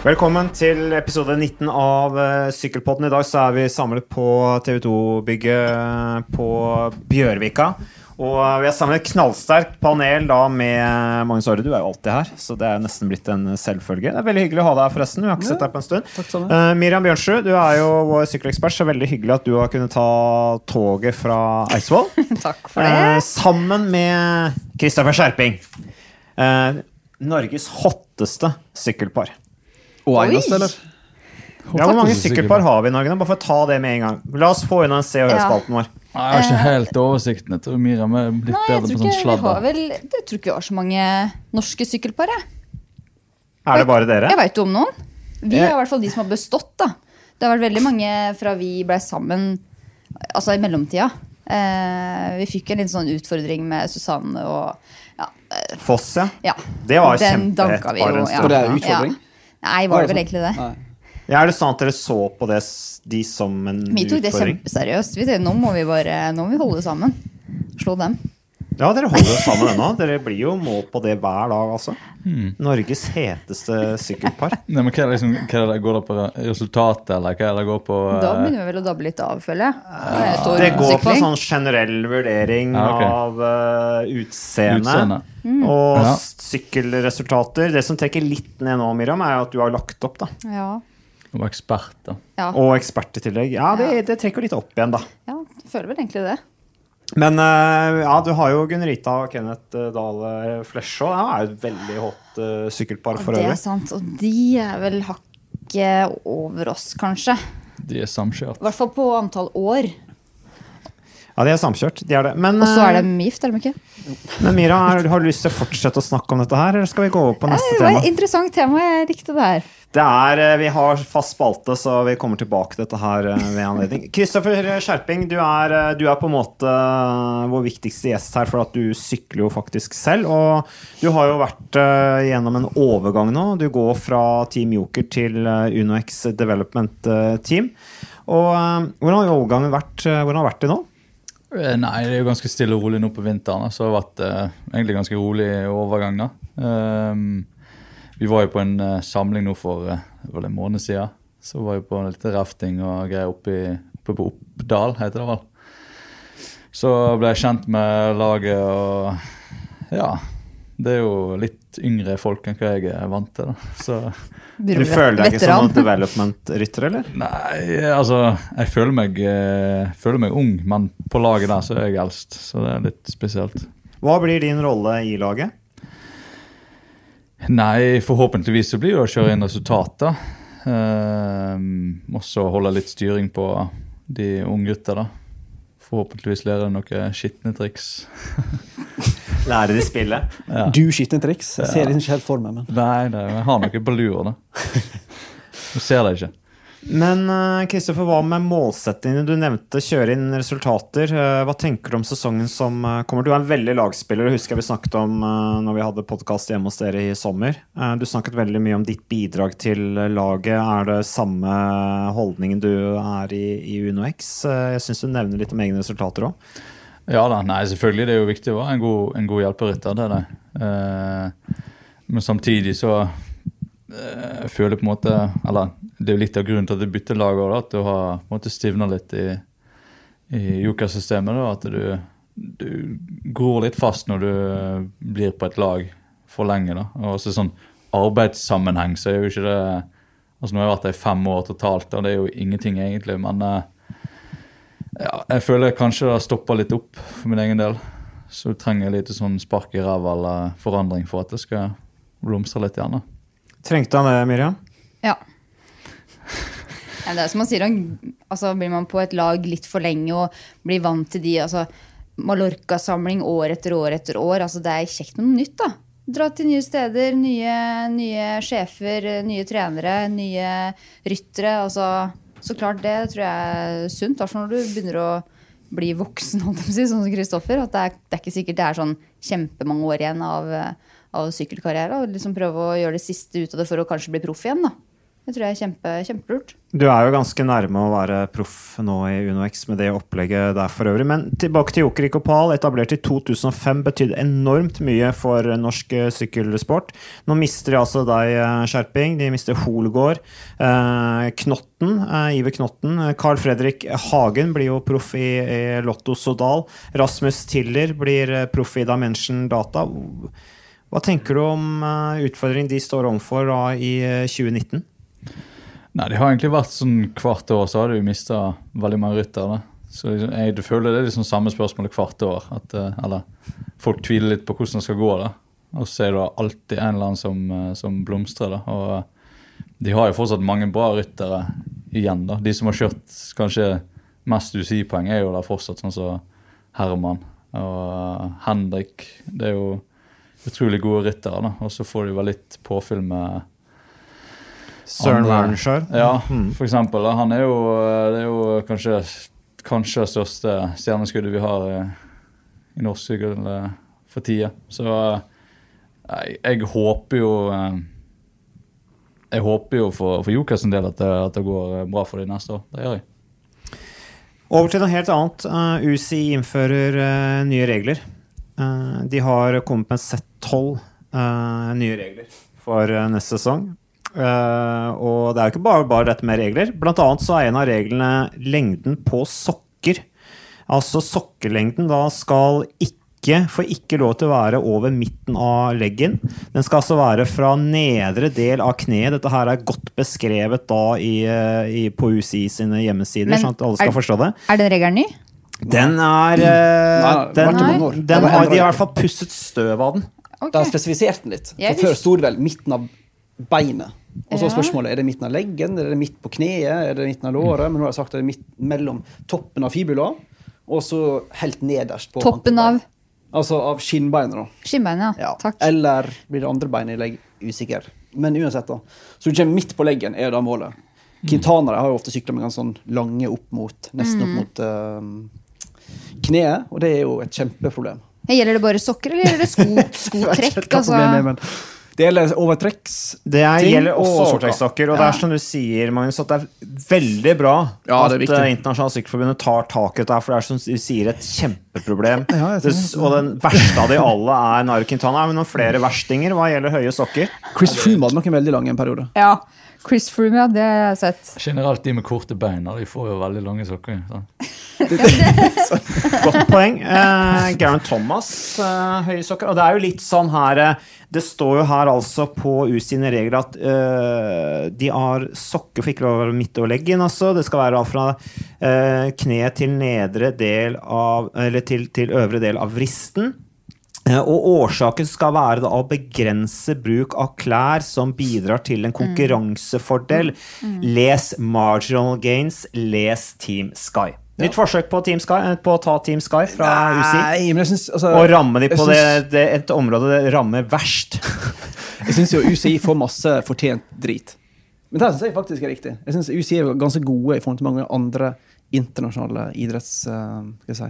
Velkommen til episode 19 av uh, Sykkelpodden. I dag så er vi samlet på TV 2-bygget på Bjørvika. Og uh, vi har samlet et knallsterkt panel da med Magnus Aare. Du er jo alltid her, så det er nesten blitt en selvfølge. Det er veldig hyggelig å ha deg her, forresten. Vi har ikke sett deg på en stund. sammen. Uh, Miriam Bjørnsrud, du er jo vår sykkelekspert, så veldig hyggelig at du har kunnet ta toget fra Eidsvoll. Takk for det. det. sammen med Kristoffer Skjerping. Uh, Norges hotteste sykkelpar. Og Oi. eneste, eller? Ja, Hvor mange sykkelpar har vi i Norge? nå? Bare for å ta det med en gang. La oss få unna Se og Hør-spalten vår. Nei, Jeg har ikke helt oversikten. Jeg tror Miriam er blitt Nei, bedre tror på sånn sladder. vel Jeg tror ikke vi har så mange norske sykkelpar. Jeg, Er det bare dere? jeg veit jo om noen. Vi er i hvert fall de som har bestått. da Det har vært veldig mange fra vi ble sammen, altså i mellomtida. Eh, vi fikk en liten sånn utfordring med Susanne og ja, eh, Foss, ja. ja. Det var Den kjempehett danka vi en jo, stund. For det er utfordring? Ja. Nei, var det vel egentlig det? Nei. Ja, er det sånn at dere så på det, de som en Vi tok det kjempeseriøst. Vi tenkte, nå må vi bare Nå må vi holde sammen. Slå dem. Ja, dere holder jo sammen ennå. Dere blir jo målt på det hver dag, altså. Mm. Norges heteste sykkelpar. Nei, men hva er, liksom, hva er det, Går det på resultatet, eller hva er det går på Da eh, begynner vi vel å dabbe litt av, føler jeg. Det år Det går på en sånn generell vurdering Ja, okay. av uh, utseende. utseende? Og Ja. sykkelresultater. Det som trekker litt ned nå, Miriam, er at du har lagt opp. da. Ja. Og ekspert, da. Ja. Og ekspert i tillegg. Ja, det, det trekker litt opp igjen, da. ja, føler vel egentlig det. Men eh, ja, du har jo Gunn Rita og Kenneth Dahl Dale Flesjå. Det er jo et veldig hot eh, sykkelpar for det er øvrig. sant. Og de er vel hakket over oss, kanskje. De er samkjørt. I hvert fall på antall år. Ja, de er samkjørt. De er det. Men, Og så er eh, de gift, er de ikke? men Mira, er, har du lyst til å fortsette å snakke om dette her, eller skal vi gå over på neste tema? Det var et interessant tema. Jeg likte det her. Det er, eh, Vi har fast spalte, så vi kommer tilbake til dette her eh, ved anledning. Kristoffer Skjerping, du er, eh, du er på en måte eh, vår viktigste gjest her, for at du sykler jo faktisk selv. Og du har jo vært eh, gjennom en overgang nå. Du går fra Team Joker til eh, UnoX Development eh, Team. Og eh, Hvordan har overgangen vært, eh, hvordan har vært det nå? Eh, Nei, det er jo ganske stille og rolig nå på vinteren. Så det har vært eh, egentlig ganske rolig overgang, da. Um, vi var jo på en uh, samling nå for uh, vel var det en måned siden. Så var vi på litt rafting og greier oppe, oppe på Oppdal, heter det vel. Så ble jeg kjent med laget og ja. Det er jo litt yngre folk enn hva jeg er vant til. da. Så Du føler deg ikke som en development-rytter, eller? Nei, altså Jeg føler meg, jeg føler meg ung, men på laget der så er jeg eldst. Så det er litt spesielt. Hva blir din rolle i laget? Nei, forhåpentligvis så blir det å kjøre inn resultater. Um, også holde litt styring på de unggutta, da. Forhåpentligvis lærer jeg noen skitne triks. lærer de spillet? Ja. Du skitne triks. Jeg ser det ikke helt for meg, men Nei, nei, jeg har noe på lur, da. Du ser det ikke. Men eh, Kristoffer, hva med målsettingene? Du nevnte kjøre inn resultater. Eh, Hva tenker du om sesongen som eh, kommer? Du er en veldig lagspiller, det husker jeg vi snakket om eh, når vi hadde podkast hjemme hos dere i sommer. Eh, Du snakket veldig mye om ditt bidrag til laget. Er det samme holdningen du er i, i UnoX? Eh, Jeg syns du nevner litt om egne resultater òg. Ja da, nei, selvfølgelig. Det er jo viktig å være en god, en god hjelperytter. Det er det. Eh, men samtidig så eh, jeg føler på en måte Eller det er jo litt av grunnen til at jeg bytter lag òg, at du har stivna litt i, i jokersystemet. da, At du, du gror litt fast når du blir på et lag for lenge. da, og også sånn arbeidssammenheng så er jo ikke det altså Nå har jeg vært der i fem år totalt, og det er jo ingenting egentlig. men eh, ja, jeg føler kanskje det har stoppa litt opp for min egen del. Så du trenger litt sånn spark i ræva eller forandring for at det skal blomstre litt igjen. da. Trengte han det, Miriam? Ja. Ja det er som man sier, altså, blir man på et lag litt for lenge og blir vant til de altså, Mallorca-samling år etter år etter år. Altså, det er kjekt med noe nytt, da. Dra til nye steder, nye, nye sjefer, nye trenere, nye ryttere. Altså, så klart det tror jeg er sunt. I når du begynner å bli voksen, si, sånn som Kristoffer. At det er, det er ikke sikkert det er sånn kjempemange år igjen av, av sykkelkarriere. Og liksom prøve å gjøre det siste ut av det for å kanskje bli proff igjen. da. Det tror jeg er kjempe, kjempelurt. Du er jo ganske nærme å være proff nå i UnoX med det opplegget der for øvrig. Men tilbake til Jokerik Opal, etablert i 2005, betydde enormt mye for norsk eh, sykkelsport. Nå mister de altså deg, eh, Skjerping. De mister Holgård. Eh, Knotten, eh, Iver Knotten. Eh, Carl Fredrik Hagen blir jo proff i, i Lotto Sodal. Rasmus Tiller blir eh, proff i Dimension Data. Hva tenker du om eh, utfordringen de står overfor i eh, 2019? Nei, det har egentlig vært sånn hvert år så har du mista veldig mange ryttere. Så liksom, jeg føler det er liksom samme spørsmålet hvert år. At, eh, eller folk tviler litt på hvordan det skal gå. da. Og så er det alltid en eller annen som, eh, som blomstrer. da. Og eh, de har jo fortsatt mange bra ryttere igjen. da. De som har kjørt kanskje mest UCI-poeng, er jo der fortsatt, sånn som Herman og Henrik. Det er jo utrolig gode ryttere. da. Og så får de vel litt påfyll med Søren Andre- Wernskjær. Ja, for eksempel. Han er jo, det er jo kanskje, kanskje det største stjerneskuddet vi har i, i norsk sykkel eh, for tida. Så eh, jeg, jeg håper jo eh, Jeg håper jo for, for Jokers del at det, at det går eh, bra for dem neste år. Det gjør jeg. Over til noe helt annet. UCI innfører eh, nye regler. Eh, de har kommet med sett tolv eh, nye regler for eh, neste sesong. Eh, og det er jo ikke bare, bare dette med regler. Blant annet så er en av reglene lengden på sokker. Altså sokkelengden da skal ikke får ikke lov til å være over midten av leggen. Den skal altså være fra nedre del av kneet. Dette her er godt beskrevet da i, eh, i, på UCI sine hjemmesider, Men sånn at alle skal er- forstå det. Er den regelen ny? Den er eh, Nei, den, vært i mange år. den har, De har i hvert fall pusset støv av den. Okay. De har spesifisert den litt. For før sto det vel midten av beinet. Og så er spørsmålet er det midten av leggen, er det midt på kneet, er det midten av låret. Men nå har jeg sagt at det er midt mellom toppen av fibula og så helt nederst på Toppen av. Altså av skinnbeinet, da. skinnbeinet, ja. Ja. Takk. Eller blir det andre beinet? i legg? usikker. Men uansett, da. Så du kommer midt på leggen, er da målet. Kintanere har jo ofte sykla med ganske sånn lange opp mot nesten opp mot uh, kneet, og det er jo et kjempeproblem. Gjelder det bare sokker, eller gjelder det sko, skotrekk? Altså? Er, Det gjelder overtrekks. Det er, gjelder også og sokker. Og det er som du sier, Magnus, at det er veldig bra Ja, at eh, Internasjonale Sykkelforbundet tar tak i dette, for det er som du sier et kjempeproblem. Ja, det, og den verste av de alle er Nairo Quintana. Men noen flere verstinger hva gjelder høye sokker? Chris Froome hadde noen veldig lang en periode. Ja. Chris Froome, ja, det har jeg sett. Generelt de med korte bein de får jo veldig lange sokker. Sånn. Godt poeng. Eh, Garen Thomas, eh, høye sokker. Og det er jo litt sånn her eh, Det står jo her altså på U sine regler at eh, de har sokker for ikke lov å være midt over leggen. Altså. Det skal være alt fra eh, kne til nedre del av Eller til, til øvre del av vristen. Eh, Og årsaken skal være da å begrense bruk av klær som bidrar til en konkurransefordel. Les Marginal Gains, les Team Sky. Nytt forsøk på, Team Sky, eh, på å ta Team Sky fra UCI Nei, jeg syns altså, og ramme de på synes, det, det, et område det rammer verst. Jeg syns jo UCI får masse fortjent drit. Men det syns jeg faktisk er riktig. Jeg synes UCI er ganske gode i forhold til mange andre internasjonale idretts... Uh, skal jeg si,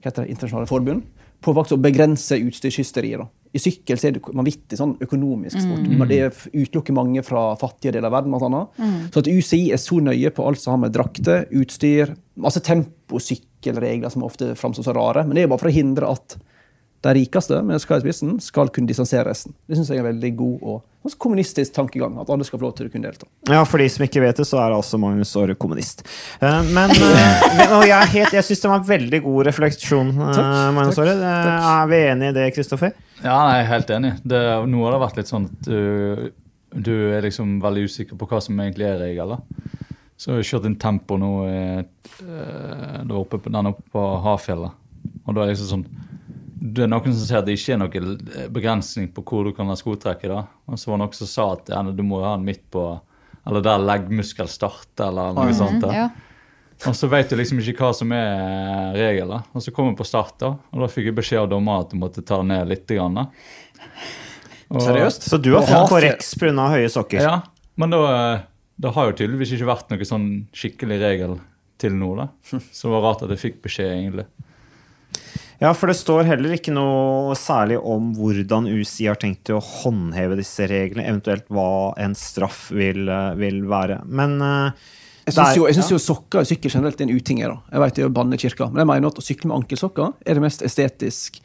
hva heter det, internasjonale forbund. På faktisk å begrense utstyrshysteriet. da. I sykkel så er det vanvittig sånn økonomisk sport. Men det utelukker mange fra fattige deler av verden. Annet. Så at UCI er så nøye på alt som har med drakter, utstyr, masse temposykkelregler som ofte framstår så rare. Men det er bare for å hindre at de rikeste med Sky i spissen skal kunne distansere resten. Det syns jeg er en veldig god og kommunistisk tankegang. At alle skal få lov til å kunne delta. Ja, For de som ikke vet det, så er altså Magnus Aare kommunist. Eh, Men eh, men- og jeg, helt- jeg syns det var en veldig god refleksjon, takk, Magnus Aare. Eh, Er vi enige i det, Kristoffer? Ja, jeg er helt enig. Det, nå har det vært litt sånn at du, du er liksom veldig usikker på hva som egentlig er regel. da. Så jeg har kjørt inn tempo nå eh, der oppe på, den oppe på Hafjellet. Og da er det liksom sånn Det er noen som sier at det ikke er noen begrensning på hvor du kan ha skotrekket. i. da. Og så var det noen som sa at ja, du må ha den midt på Eller der leggmuskel starter, eller noe sånt. da. Ja. Og så vet du liksom ikke hva som er regelen. Og så kom jeg på start, da, og da fikk jeg beskjed av dommer at du måtte ta det ned litt. Grann, da. Og- Seriøst? Så du har fått korreks pga. høye sokker? Ja, men da, eh, det har jo tydeligvis ikke vært noen sånn skikkelig regel til nå, da. Så det var rart at jeg fikk beskjed, egentlig. Ja, for det står heller ikke noe særlig om hvordan UCI har tenkt å håndheve disse reglene, eventuelt hva en straff vil, eh, vil være. Men uh, Jeg syns jo, ja. jo sokker i sykkel generelt er en uting. her, da. Jeg vet det er å banne kirka, men jeg mener at å sykle med ankelsokker er det mest estetisk,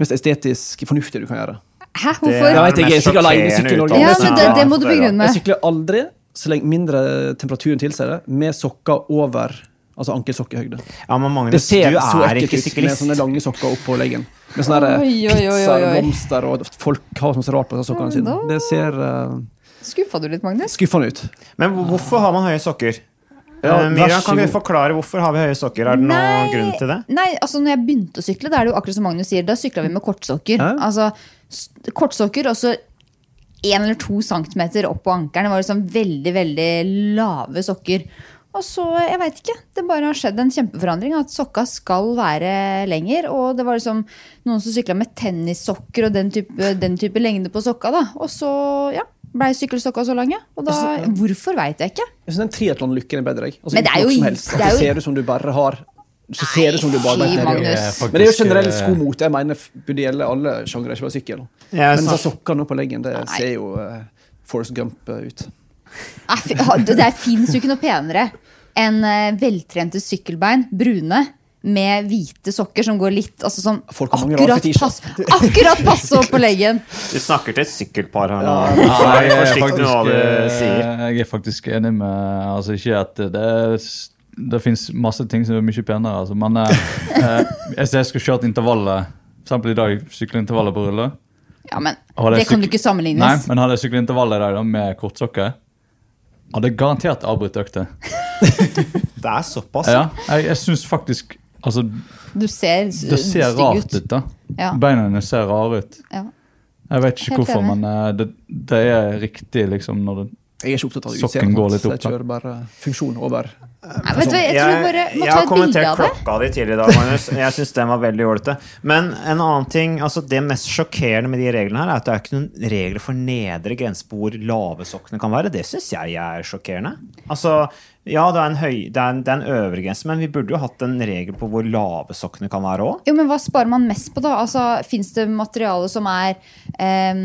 mest estetisk fornuftige du kan gjøre. Hæ, Det hvorfor? Jeg vet ikke, jeg er sikkert alene i Sykkel-Norge. Ja, men det, det må du begrunne Jeg sykler aldri så lenge mindre temperaturen tilsier det, med sokker over altså ankelsokkhøyde. Ja, men Magnus, Det ser du så er ikke syklist. ut med sånne lange sokker oppå leggen. Med sånne der Oi, oi, oi, pizza oi, oi. og folk har sånn rart på seg sokkene sine. Det ser uh, Skuffa du litt, Magnus? skuffende ut. Men hvorfor har man høye sokker? Ja, Eh, Miriam, kan vi forklare hvorfor har vi høye sokker? Er det noen grunn til det? Nei, altså når jeg begynte å sykle, da er det jo akkurat som Magnus sier, da sykla vi med kortsokker. Ja. Altså kortsokker og så én eller to centimeter opp på ankelen. Det var liksom veldig, veldig lave sokker. Og så, jeg veit ikke, det bare har skjedd en kjempeforandring. At sokka skal være lenger. Og det var liksom noen som sykla med tennissokker og den type, den type lengde på sokka. da. Og så, ja, blei sykkelsokka så lange. Og da, hvorfor veit jeg ikke. Jeg syns den triatlonlykken er bedre. Jeg. Altså, Men det er jo- som helst. Det er jo- ser ut som du bare har så ser det som du bare Nei. Men det er jo generelt eh, skomote. Jeg mener burde gjelde alle sjangre, ikke bare sykkel. Ja, Men så disse sokkene på leggen, det Nei. ser jo uh, Forest Gump eh, ut. Ha- Det fins jo ikke noe penere enn eh, veltrente sykkelbein, brune, med hvite sokker som går litt altså som akkurat, pass, akkurat passe opp på leggen. Du snakker til et sykkelpar her nå. Ja. Jeg, er faktisk, eh, jeg er faktisk enig med altså Ikke at det det fins masse ting som er mye penere, altså. men eh, eh, jeg skulle kjørt intervallet For eksempel i dag sykle-intervallet på rulle. Ja, men Det kan du ikke Nei, sammenlignes. men hadde jeg syklet intervallet i dag da, med kortsokker, hadde jeg garantert avbrutt økta. Det er såpass. Ja, jeg, jeg syns faktisk Altså, Du ser det ser rart ut, da. Ja. Beina dine ser rare ut. Ja. Jeg vet ikke Helt hvorfor, enig. men eh, det, det er riktig, liksom, når det Jeg er ikke opptatt av utseendet. litt Jeg kjører bare funksjon over. Nei, vet du jeg tror vi bare må jeg ta har et bilde kommentert av det. klokka di tidligere i dag, Magnus. Jeg syns den var veldig ålreit. Men en annen ting, altså det mest sjokkerende med de reglene her, er at det er ikke noen regler for nedre grense på hvor lave sokkene kan være. Det syns jeg er sjokkerende. Altså, ja, det er en, høy, det er en, det er en øvre grense, men vi burde jo hatt en regel på hvor lave sokkene kan være òg. Jo, men Hva sparer man mest på, da? Altså, Fins det materiale som er eh,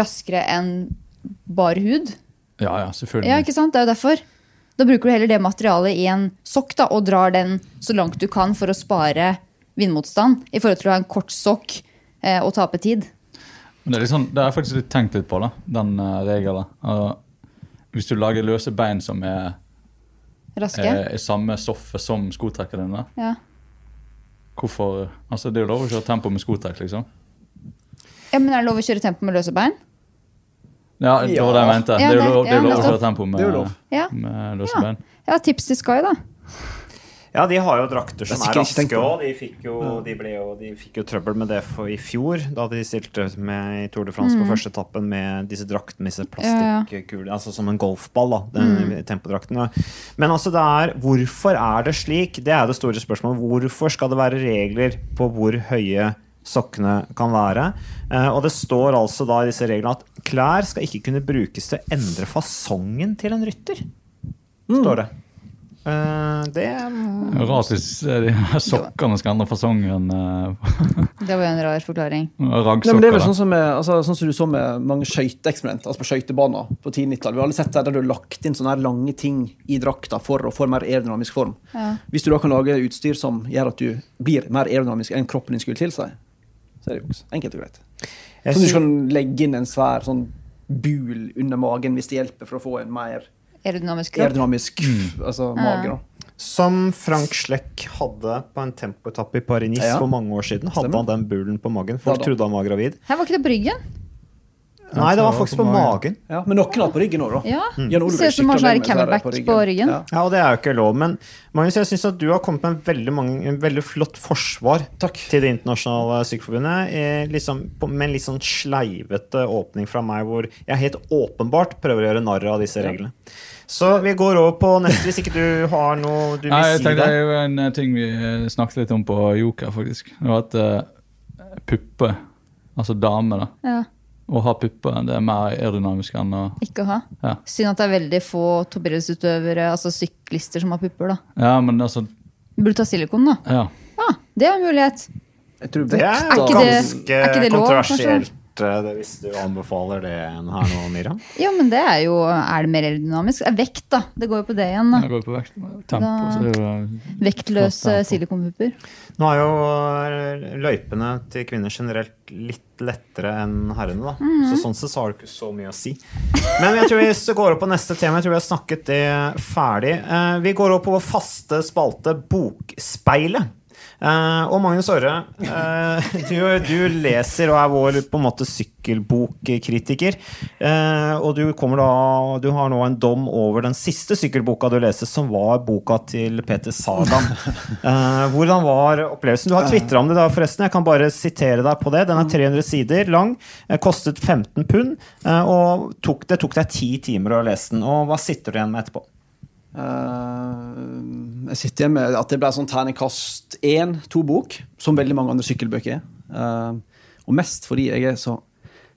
raskere enn bar hud? Ja, ja, selvfølgelig. Ja, ikke sant? Det er jo derfor. Da bruker du heller det materialet i en sokk da, og drar den så langt du kan for å spare vindmotstand, i forhold til å ha en kort sokk eh, og tape tid. Men det er, sånn, det er faktisk litt tenkt litt på, da, den uh, regelen. Uh, hvis du lager løse bein som er, Raske. er, er samme stoffet som skotrekkene dine, Ja. hvorfor Altså, det er jo lov å kjøre tempo med skotrekk, liksom. ja, Men er det lov å kjøre tempo med løse bein? Ja, det var det jeg mente. Ja, det det- lov, er jo lov å ta tempo med. Ja. med løse Ja. bein. Ja, tips til Sky, da. Ja, de har jo drakter som er raske òg. De, fikk jo- de, jo- de fikk jo trøbbel med det for i fjor, da de stilte med i Tour de France på første etappen med disse draktene, disse Mm. Ja, ja. plastikkulene, altså som en golfball, da, den tempodrakten. Men altså, det er Hvorfor er det slik? Det er det store spørsmålet. Hvorfor skal det være regler på hvor høye sokkene kan være? Eh, og det står altså da i disse reglene at klær skal ikke kunne brukes til å endre fasongen til en rytter. Står det. Uh, det er hvis eh, de her sokkene skal endre fasongen. Uh, Det var jo en rar forklaring. Raggsokker. det er vel sånn som, med, altså, sånn som du så med mange skøyteeksperimenter altså på skøytebaner på 10-90-tallet. Vi har alle sett der, der du har lagt inn sånne her lange ting i drakta for å få mer aerodynamisk form. Ja. Hvis du da kan lage utstyr som gjør at du blir mer aerodynamisk enn kroppen din skulle tilsi, så er det juks. enkelt og greit. Jeg Sånn du kan legge inn en svær sånn bul under magen hvis det hjelper for å få en mer Aerodynamisk aerodynamisk altså, mage. da. Som Frank Schleck hadde på en tempoetappe i Paris-Nice Ja. for mange år siden. Hadde Stemmer. han den bulen på magen. Folk Ja trodde han var gravid. Her var ikke det på ryggen? Nei, det var faktisk på på magen. magen. Ja, men noen har på ryggen òg, da. Ja. Jan Ser ut som man har sånn camelback dessverre på ryggen. Ja. Ja, og det er jo ikke lov. Men Magnus, jeg syns at du har kommet med en veldig, mange, en veldig flott forsvar Takk. til Det internasjonale sykkelforbundet. Eh, liksom, med en litt sånn sleivete åpning fra meg, hvor jeg helt åpenbart prøver å gjøre narr av disse reglene. Så vi går over på neste, hvis ikke du har noe du vil Nei, jeg si tenkte Det er jo en eh, ting vi eh, snakket litt om på Joker, faktisk. Det var at uh, pupper, altså damer, da. Ja. Å ha pupper det er mer aerodynamisk enn å Ikke å ha. Ja. Synd at det er veldig få toppidrettsutøvere, altså syklister, som har pupper. da. Ja, men altså Burde ta silikon, da. Ja. Ja, Det er en mulighet. Jeg tror Det er er ikke det- ganske er ikke det lov, kontroversielt, eh, det, hvis du anbefaler det her nå, Miriam. Ja, men det er jo Er det mer aerodynamisk? Eh, Vekt, da. Det går jo på det igjen. Det går på vekt, tempo. Så det er jo, Vektløse silikonpupper. Nå er jo eh, løypene til kvinner generelt litt lettere enn herrene, da. Mhm. Så sånn sett så har det ikke så mye å si. Men jeg tror vi går opp på neste tema. Jeg tror vi har snakket det ferdig. Eh, Vi går opp på vår faste spalte Bokspeilet. Eh, og Magnus Orre, uh, du, du leser og er vår på en måte sykkelbokkritiker. Uh, og du, da, du har nå en dom over den siste sykkelboka du leste, som var boka til Peter Sagan. Eh, hvordan var opplevelsen? Du har tvitra om det da, forresten. Jeg kan bare sitere deg på det. Den er 300 sider lang, eh, kostet 15 pund, eh, og tok, det tok deg ti timer å lese den. Og hva sitter du igjen med etterpå? Eh, jeg sitter igjen med at det ble sånn terningkast én, to-bok, som veldig mange andre sykkelbøker er. Uh, og mest fordi jeg er så,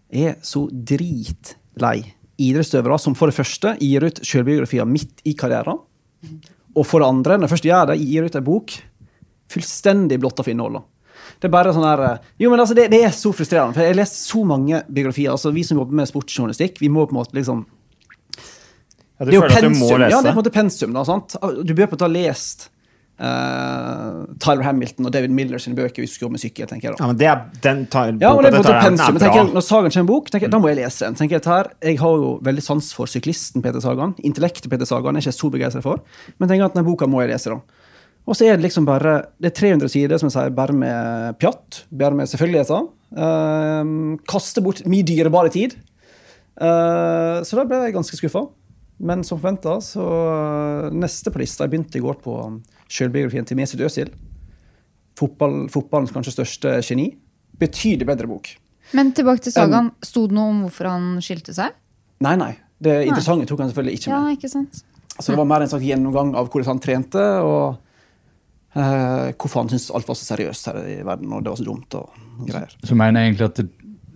er så dritlei idrettsutøvere som for det første gir ut selvbiografier midt i karrieren. Og for det andre, når jeg først gjør det, gir ut en bok fullstendig blotta for innholdet. Det er bare sånn her eh, Jo, men altså, det, det er så frustrerende. For jeg har lest så mange biografier. altså Vi som jobber med sportsjournalistikk, vi må på en måte liksom Ja, du det er jo pensum. Ja, det er på en måte pensum. Da, sant? Du bør på en måte ha lest Uh, Tyler Hamilton og David Miller sine bøker hvis du skal jobbe med sykkel. tenker jeg da. Ja, men det er, den tar, Ja, og det er er- pensum. Men er jeg, når Sagan kommer en bok, tenker jeg, da må jeg lese den. tenker Jeg her, jeg har jo veldig sans for syklisten Peter Sagan. Intellektet Peter Sagan er jeg ikke så begeistra for. Men tenker at denne boka må jeg lese. da. Og så er det liksom bare det er 300 sider som jeg sier, bare med pjatt. Bare med selvfølgeligheter. Uh, kaste bort mye dyrebare tid. Uh, så da ble jeg ganske skuffa. Men som forventa, så eh, neste på lista Jeg begynte i går på sjølbiografien til Mesut Özil. Fotball, fotballens kanskje største geni. Betydelig bedre bok. Men tilbake til sagaen. Sto det noe om hvorfor han skilte seg? Nei, nei. Det interessante tok han selvfølgelig ikke Ja, med. ikke sant? Så det var mer en slags gjennomgang av hvordan han trente, og uh, hvorfor han syntes alt var så seriøst her i verden, og det var så dumt og greier. så mener jeg egentlig at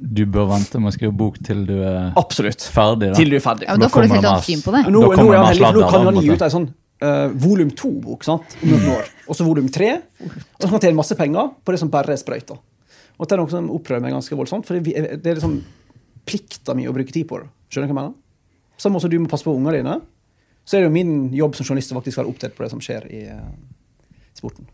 du bør vente med å skrive bok til du er Absolutt. ferdig. da. Til du er ferdig. Ja, Da Da får du et helt annet syn på det. Nå, nå, det heldig, nå kan han en gi ut ei sånn uh, volum to-bok sant? om noen år. Og så volum tre. Og så kan han tjene masse penger på det som bare er sprøyter. Og det er noe som opprører meg ganske voldsomt, for det er- det er liksom plikta mi å bruke tid på det. Skjønner du hva jeg mener? Samme som du må passe på ungene dine, så er det jo min jobb som journalist å faktisk være opptatt på det som skjer i eh, sporten.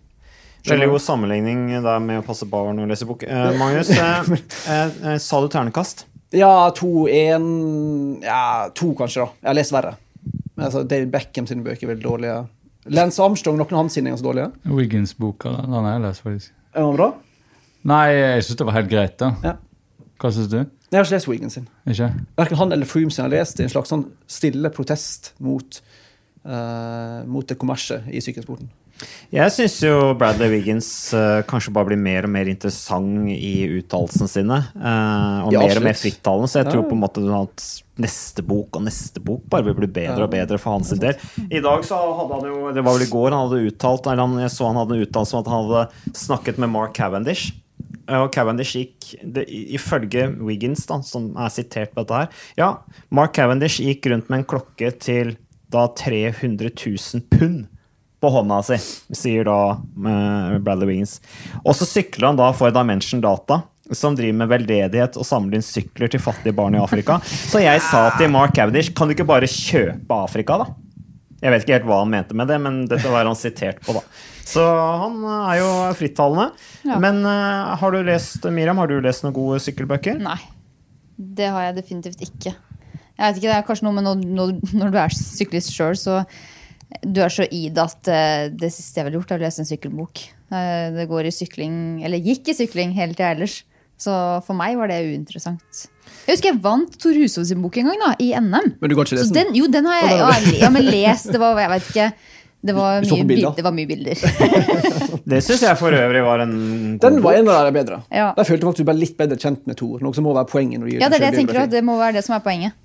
Veldig god sammenligning der med å passe barn og lese bok. Eh, Magnus, eh, eh, eh, sa du ternekast? Ja, to, én Ja, to kanskje, da. Jeg har lest verre. Men Altså, David Beckham sine bøker er veldig dårlige. Lance Armstrong, noen av hans sine er ganske dårlige. Wiggins-boka, den har jeg lest, faktisk. Er den bra? Nei, jeg syns det var helt greit, da. Ja. Hva syns du? Jeg har ikke lest Wiggins sin. Ikke? Verken han eller Froome sin har lest i en slags sånn stille protest mot, uh, mot det kommersielle i sykkelsporten. Jeg syns jo Bradley Wiggins uh, kanskje bare blir mer og mer interessant i uttalelsene sine. Uh, og Ja, mer og mer frittalende. Så jeg Ja. tror på en måte at neste bok og neste bok bare vil bli bedre og bedre for hans del. I dag så hadde han jo Det var vel i går han hadde uttalt eller han, Jeg så han hadde en uttalelse om at han hadde snakket med Mark Cavendish. Eh, Og Cavendish gikk, det, ifølge Wiggins, da, som er sitert på dette her Ja, Mark Cavendish gikk rundt med en klokke til da 300 000 pund på hånda si, sier da eh, Bradley Wiggins. Og så sykler han da for Dimension Data, som driver med veldedighet og samler inn sykler til fattige barn i Afrika. Så jeg sa til Mark Cavendish, kan du ikke bare kjøpe Afrika, da? Jeg vet ikke helt hva han mente med det, men dette var han sitert på, da. Så han er jo frittalende. Ja. Men uh, har du lest, Miriam, har du lest noen gode sykkelbøker? Nei. Det har jeg definitivt ikke. Jeg vet ikke, Det er kanskje noe med når, når, når du er syklist sjøl, så du er så i det at eh, det siste jeg ville gjort, er å lese en sykkelbok. Eh, Det går i sykling, eller gikk i sykling hele tida ellers. Så for meg var det uinteressant. Jeg husker jeg vant Tor Husov sin bok en gang, da, i NM. Men du kan ikke lese den? den, jo, den har jeg ja, ja, men lest. Det var, jeg vet ikke Det var mye, bilder? det var mye bilder. Det syns jeg for øvrig var en god Den var en av de bedre. Ja. Der følte jeg faktisk du ble litt bedre kjent med Thor. Noe som må være poenget. når du gir Ja, det er det jeg tenker også. Det må være det som er poenget.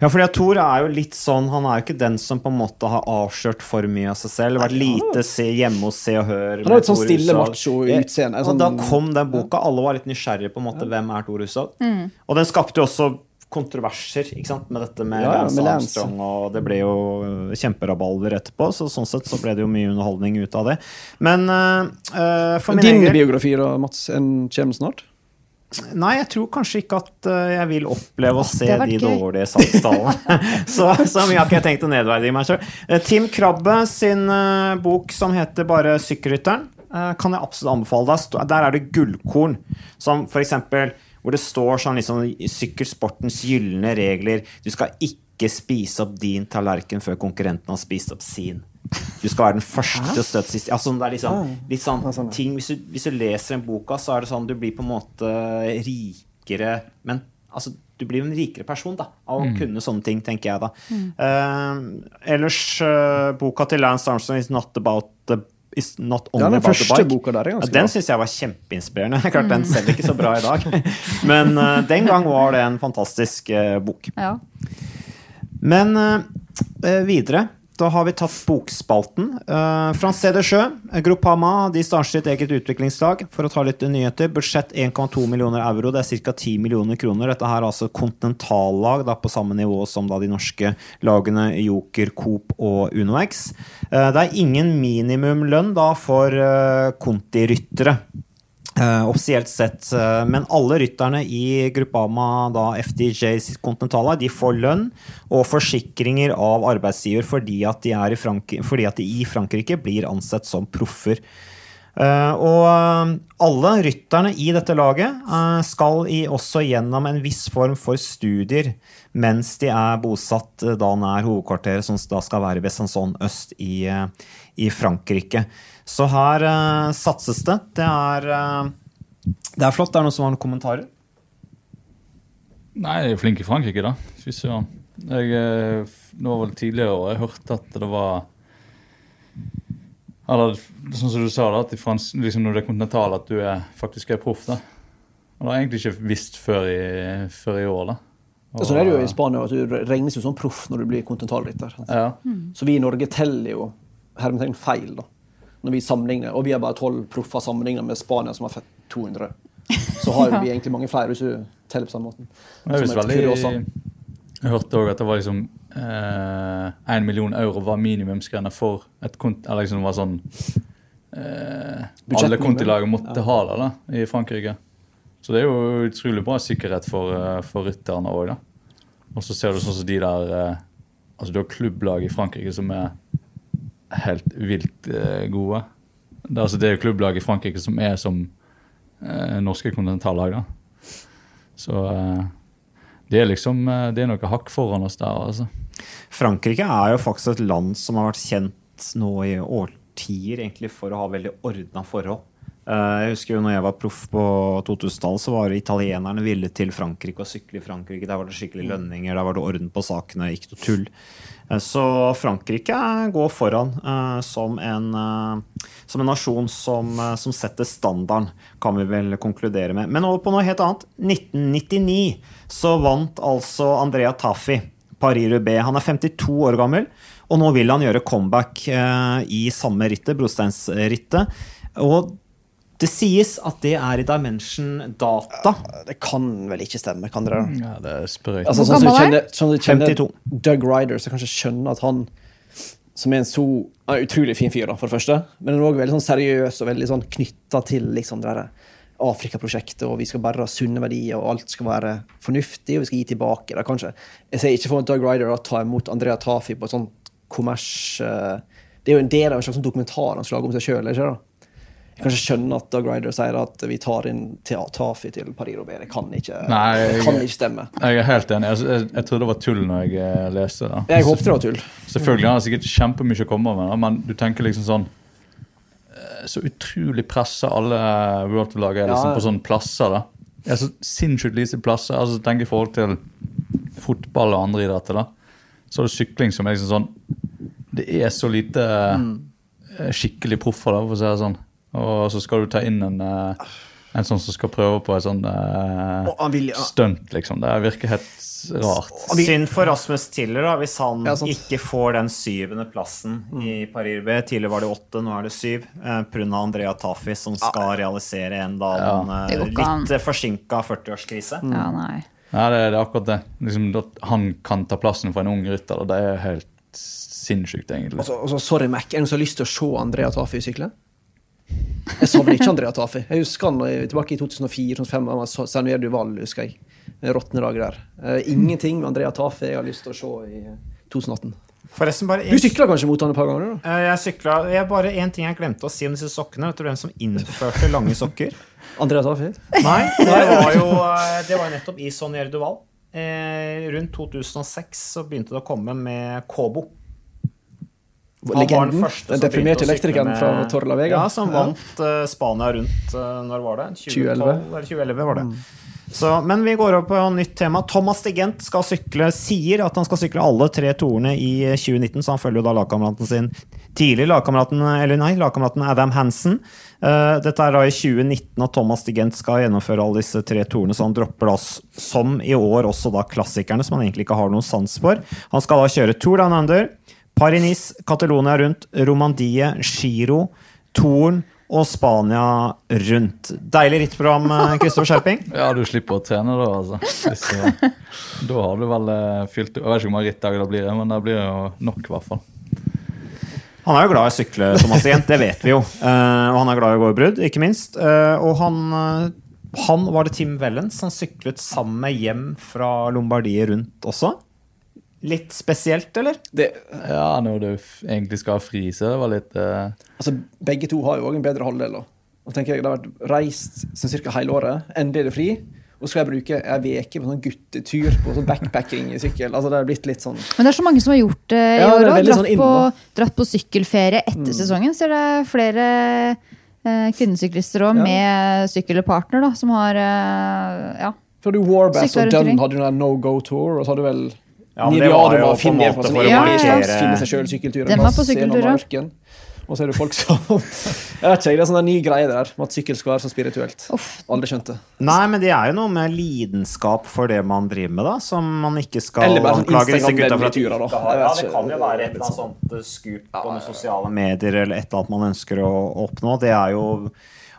Ja, fordi Tor Thor er jo litt sånn Han er jo ikke den som på en måte har avslørt for mye av seg selv. Vært lite se, hjemme hos Se og Hør. Han har et sånn stille macho-utseende, sånn- da kom den boka. Alle var litt nysgjerrige på en måte. Hvem er Thor Hushovd? Og den skapte jo også kontroverser ikke sant? med dette med Ja, ja, Lance med Lance. Armstrong, og det ble jo kjemperabalder etterpå, så sånn sett så ble det jo mye underholdning ut av det. Men eh, eh, for min Din egen biografi, da, Mats, en kommer snart? Nei, jeg tror kanskje ikke at eh, jeg vil oppleve å se de gøy. dårlige salgstallene. så, så mye har ikke jeg tenkt å nedverdige meg sjøl. Tim Krabbe sin eh, bok som heter bare 'Sykkelrytteren', eh, kan jeg absolutt anbefale deg. Der er det gullkorn, som eksempel hvor det står sånn liksom sykkelsportens gylne regler. Du skal ikke spise opp din tallerken før konkurrenten har spist opp sin. Du skal være den første til å støte sist. Altså, det er liksom, litt sånn sånn, ting hvis du, hvis du leser den boka, så er det sånn du blir på en måte rikere Men altså, du blir jo en rikere person da, av å kunne sånne ting, tenker jeg da. Eh, ellers, uh, boka til Lance Armstrong is not about the is not only Ja, den about the første bike. boka der er ganske Ja, den syns jeg var kjempeinspirerende. Klart Den selger ikke så bra i dag, men uh, den gang var det en fantastisk eh, bok. Ja. Men eh, videre, da har vi tatt bokspalten. Uh, Francé de Sjø, Groupama, de starter sitt eget utviklingslag. For å ta litt nyheter. Budsjett 1,2 millioner euro, det er ca. 10 millioner kroner. Dette her er altså kontinentallag på samme nivå som da de norske lagene Joker, Coop og UnoX. Uh, det er ingen minimumlønn da for uh, Conti-ryttere. Eh, offisielt sett. Uh, men alle rytterne i Gruppama, da FDJ Continentala, de får lønn og forsikringer av arbeidsgiver fordi at de, i, Frank fordi at de i Frankrike blir ansett som proffer. Uh, og alle rytterne i dette laget skal i, også gjennom en viss form for studier mens de er bosatt da nær hovedkvarteret, som da skal være Besançon øst i, i Frankrike. Så her uh, satses det. Det er, uh, det er flott. Det er noen som har noen kommentarer? Nei, jeg er flink i Frankrike, da. Fy søren. Jeg, eh, nå var det tidligere år jeg hørte at det var Eller sånn som du sa, da, at i frans, liksom når det er kontinental, at du er, faktisk er proff. da. Og det har jeg egentlig ikke visst før i, før i år. da. Og, Sånn er det jo i Spania, at du regnes jo som proff når du blir kontinentalrytter. Ja. Så vi i Norge teller jo hermetegn feil, da. Når vi sammenligner, og vi er bare tolv proffer sammenlignet med Spania, som har fått 200. Så har vi egentlig mange flere, hvis du teller på samme måten. Veldig, jeg hørte òg at det var liksom én million euro var minimumsgrensa for et kont... Eller liksom var sånn eh, Alle kontilag måtte ha det da, i Frankrike. Så det er jo utrolig bra sikkerhet for, eh, for rytterne òg, da. Og så ser du sånn som de der eh, Altså du har klubblag i Frankrike som er helt vilt eh, gode. Det, er altså, det er jo klubblag i Frankrike som er som eh, norske kontinentallag, da. Så eh, det er liksom eh, Det er noe hakk foran oss der, altså. Frankrike er jo faktisk et land som har vært kjent nå i årtier egentlig for å ha veldig ordna forhold. Eh, Jeg husker jo når jeg var proff på 2000-tallet, så var italienerne ville til Frankrike og sykle i Frankrike. Der var det skikkelig lønninger, der var det orden på sakene, ikke noe tull. Eh, Så Frankrike går foran eh, som, en, eh, som en nasjon som, som setter standarden, kan vi vel konkludere med. Men over på noe helt annet. 1999 så vant altså Andrea Tafi Paris-Roubais. Han er 52 år gammel, og nå vil han gjøre comeback i samme rittet, brosteinsrittet. Og det sies at det er i Dimension Data. Det kan vel ikke stemme, kan dere? Ja, det er sprøyt. Altså, sånn som du er kjenner, sånn som du kjenner Doug Ryder, så kanskje skjønner at han som er en så er en utrolig fin fyr, da, for det første, men han er også veldig sånn seriøs og veldig sånn knytta til liksom det Afrikaprosjektet, og vi skal bare ha sunne verdier, og alt skal være fornuftig, og vi skal gi tilbake. Da, kanskje. Jeg ser ikke for meg Doug Ryder å ta imot Andrea Tafi på et sånt kommers... eh, Det er jo en del av en slags sånn dokumentar han skal lage om seg sjøl. Jeg kan ikke skjønne at Doug Ryder sier at vi tar inn Tafi til Paris-Roubais. Det kan kan ikke stemme. Jeg er helt enig. Jeg, jeg, jeg trodde det var tull når jeg eh, leste det. Jeg håpet det var tull. Selvfølgelig har han sikkert kjempemye å komme med, men du tenker liksom sånn eh, Så utrolig pressa alle World Tour-lag er liksom Ja. på sånne plasser. da. Det er så sinnssykt lite plasser. altså Tenk i forhold til fotball og andre idretter. da. Så er det sykling som er liksom sånn Det er så lite mm. skikkelig proffer, da, for å si det sånn. Og så skal du ta inn en, eh, en sånn som skal prøve på et sånn eh, vil- stunt, liksom. Det virker helt rart. Synd for Rasmus Tiller da, hvis han Ja, ikke får den syvende plassen i Paris B. Tidligere var det åtte, nå er det syv. Eh, Pga. Andrea Tafi, som skal realisere en da går eh, litt forsinka 40-årskrise. Ja, nei. nei det, det er akkurat det. Liksom, at han kan ta plassen for en ung rytter, og det er helt sinnssykt, egentlig. Altså, altså, sorry, Mac. Er det noen som har lyst til å se Andrea Tafi sykle? Jeg savner ikke Andrea Tafi. Jeg husker han eh, tilbake i 2004-2005. Han Duval, husker jeg. Råtne dager der. Uh, ingenting med Andrea Tafi jeg har lyst til å se i eh, 2018. Forresten, bare Du sykla kanskje mot han et par ganger? da? Uh, Jeg sykla jeg Bare én ting jeg glemte å si om disse sokkene. Vet du hvem som innførte lange sokker? Andrea Tafi? Nei, det var jo, eh, det var nettopp i Sonjer Duval. Eh, rundt 2006 så begynte det å komme med Kobo. Var den Legenden? første Den deprimerte elektrikeren fra Torla Vega? Ja, som vant uh, Spania rundt uh, Når var det? 2011. 2012 eller 2011 var det. Så, men vi går over på nytt tema. Thomas Digent skal sykle, sier at han skal sykle alle tre torene i eh, 2019, så han følger jo da lagkameraten sin tidlig, lagkameraten, eller nei, lagkameraten Adam Hansen. Uh, dette er da i 2019 at Thomas Digent skal gjennomføre alle disse tre torene, så han dropper da, som i år, også da klassikerne, som han egentlig ikke har noen sans for. Han skal da kjøre Tour Down Under, Paris-Nice, Catalonia rundt, Romandie, Giro, Torn og Spania rundt. Deilig rittprogram, eh, Kristoffer Skjerping. Ja, du slipper å trene da, altså. Hvis, eh, da har du vel eh, fylt Jeg vet ikke hvor mange rittdager det blir, men det blir jo nok, i hvert fall. Han er jo glad i å sykle, Thomas Jent, det vet vi jo. Eh, og han er glad i å gå i brudd, ikke minst. Eh, og han, eh, han var det Tim Wellens som syklet sammen med hjem fra Lombardiet rundt også. Litt spesielt, eller? Det, Ja, når du egentlig skal så det var litt uh... altså, begge to har jo òg en bedre halvdel. da. Og tenker jeg, Det har vært reist sånn cirka hele året. Endelig er det fri. Og så skal jeg bruke ei uke på sånn guttetur på sånn backpacking i sykkel. Altså Det er blitt litt sånn Men det er så mange som har gjort det i Ja, år òg. Dratt, sånn på, dratt på sykkelferie etter sesongen. Så er det flere eh, kvinnesyklister òg Ja. med sykkel og partner da, som har eh, Ja. For du Warbass og Dunn hadde jo den no go tour, og så hadde du vel Ja, men det var jo på en måte for å markere- finne seg sjøl sykkelturer. Den var på sykkelturer. Og så er det folk som Jeg vet ikke, det er sånn ny greie der med at sykkel skal være så spirituelt. Aldri skjønt det. Nei, men det er jo noe med lidenskap for det man driver med, da, som man ikke skal sånn anklage disse gutta for at Instagram-turer, da. Ja, det kan jo være et eller annet sånt eh, skup på noen sosiale medier eller et eller annet man ønsker å oppnå. Det er jo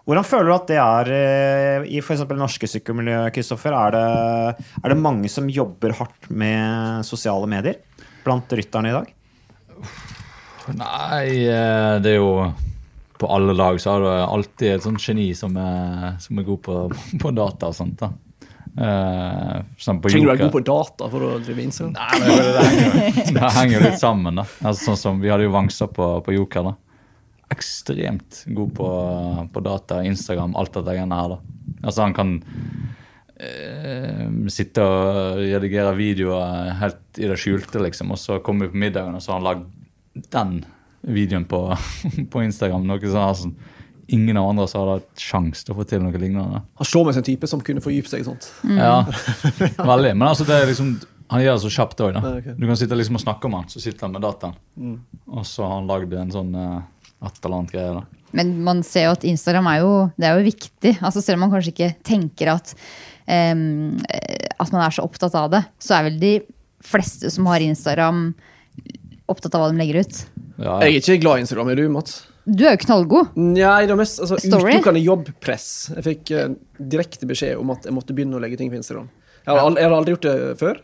hvordan føler du at det er eh, i f.eks. det norske sykkelmiljøet, Kristoffer? Er det, er det mange som jobber hardt med sosiale medier blant rytterne i dag? Nei, eh, det er jo På alle lag så har du alltid et sånt geni som er, som er god på, på data og sånt. da. Uh, sånn Trenger du være god på data for å drive Instagram? Nei, men det, det, henger, det henger litt sammen, da. Altså, sånn som Vi hadde jo Vangsa på, på Joker. da. Ekstremt god på, på data, Instagram, alt dette greiene her. da. Altså Han kan eh, sitte og redigere videoer helt i det skjulte, liksom, og så kommer vi på middagen, og så har han lagd den videoen på, på Instagram. Noe sånn, altså, ingen av andre som hadde hatt sjanse til å få til noe lignende. Han slår meg som en type som kunne fordype seg i sånt. Ja, veldig. Men altså, det er liksom han gjør det så kjapt òg. Okay. Du kan sitte liksom og snakke om han, så sitter han med dataen. Og så har han lagd en sånn eh, et eller annet greier. da. Men man ser jo at Instagram er jo, det er jo viktig. Altså Selv om man kanskje ikke tenker at, eh, at man er så opptatt av det, så er vel de fleste som har Instagram, opptatt av hva de legger ut. Ja, Jeg er ikke glad i Instagram. Er du, Mats? Du er jo knallgod. Nei, det var mest altså, utelukkende jobbpress. Jeg fikk uh, direkte beskjed om at jeg måtte begynne å legge ting på Instagram. Jeg har, aldri, jeg har aldri gjort det før,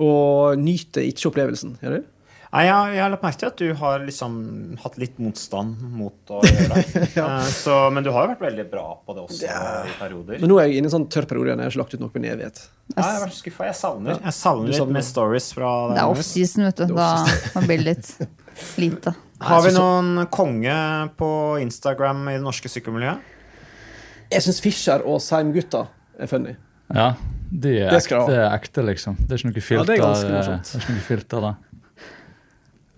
og nyter ikke opplevelsen. Gjør du? Nei, jeg, jeg har lagt merke til at du har liksom hatt litt motstand mot å gjøre det. ja. så, men du har jo vært veldig bra på det også i perioder. Men nå er jeg inne i en sånn tørr periode igjen. Jeg har ikke lagt ut noe på en evighet. Ja, jeg har vært skuffa. Jeg savner, jeg savner litt med mer stories fra Det er offseason, vet du. Da, da blir det litt lite. Har vi noen konge på Instagram i det norske sykkelmiljøet? Jeg syns Fischer og Seim-gutta er funny. ja de er Det ekte, ekte, liksom. Det er ikke noe Ja, filter. det er ganske eh, morsomt. det er ikke noe filter.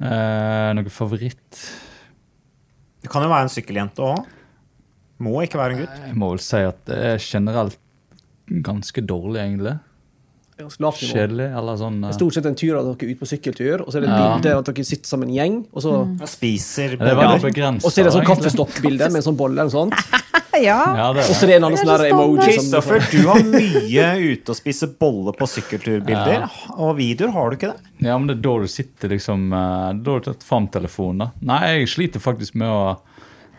Eh, noe favoritt Det kan jo være en sykkeljente òg. Må ikke være en gutt. Jeg må vel si at det er generelt ganske dårlig, egentlig. Ganske lavt nivå. Kjedelig, eller sånn er Stort sett en tur av dere ut på sykkeltur, og så er det et Ja. bilde av at dere sitter som en gjeng. Og så, mm. spiser er begrenset. og så er det sånn kaffestokkbilde med en sånn bolle eller sånt. Ja. Ja, det Og så er det en annen sånn emoji Kristoffer, du har mye ute og spiser bolle på sykkelturbilder. Og videoer har du ikke det? Ja, men det er da du sitter liksom eh, Da har du tatt fram telefonen, da. Nei, jeg sliter faktisk med å,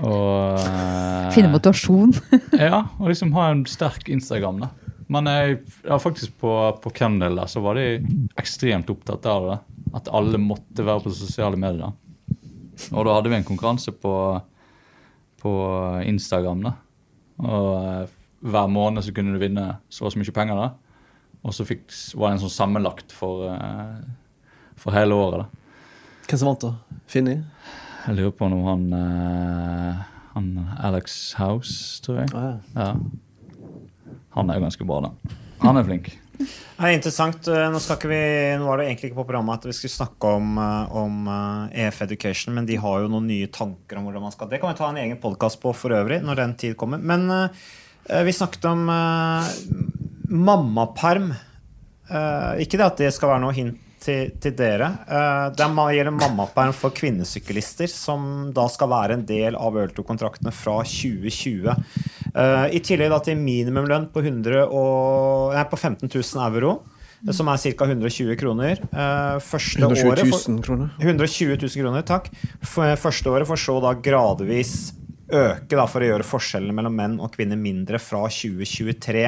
og, eh, Finne motivasjon. Ja, og liksom ha en sterk Instagram, da. Men jeg, ja, faktisk på, på Kendal så var de ekstremt opptatt av det. At alle måtte være på sosiale medier. Og da hadde vi en konkurranse på, på Instagram. da. Og eh, hver måned så kunne du vinne så og så mye penger. da. Og så fikk, var det en sånn sammenlagt for, eh, for hele året. da. Hvem som vant, da? Finni? Jeg lurer på om han, eh, han Alex House, tror jeg. Ah, ja. Ja. Han er jo ganske bra, da. Han er flink. Det er interessant. Eh, Nå, vi, nå var det egentlig ikke på programmet at vi skulle snakke om, eh, om eh, EF Education, men de har jo noen nye tanker om hvordan man skal Det kan vi ta en egen podkast på for øvrig, når den tid kommer. Men vi snakket om mammaperm. Ikke det at det skal være noe hint til, til dere. Eh, det er gjelder mammaperm for kvinnesyklister, som da skal være en del av Ørto-kontraktene fra 2020. Eh, I tillegg til minimumlønn på, 100 og, nei, på 15 000 euro, som er ca. 120 kroner. Eh, første 120 året for, 000 kroner. 120 000 kroner, takk. Første året for så da gradvis øke da, for å gjøre forskjellene mellom menn og kvinner mindre fra 2023.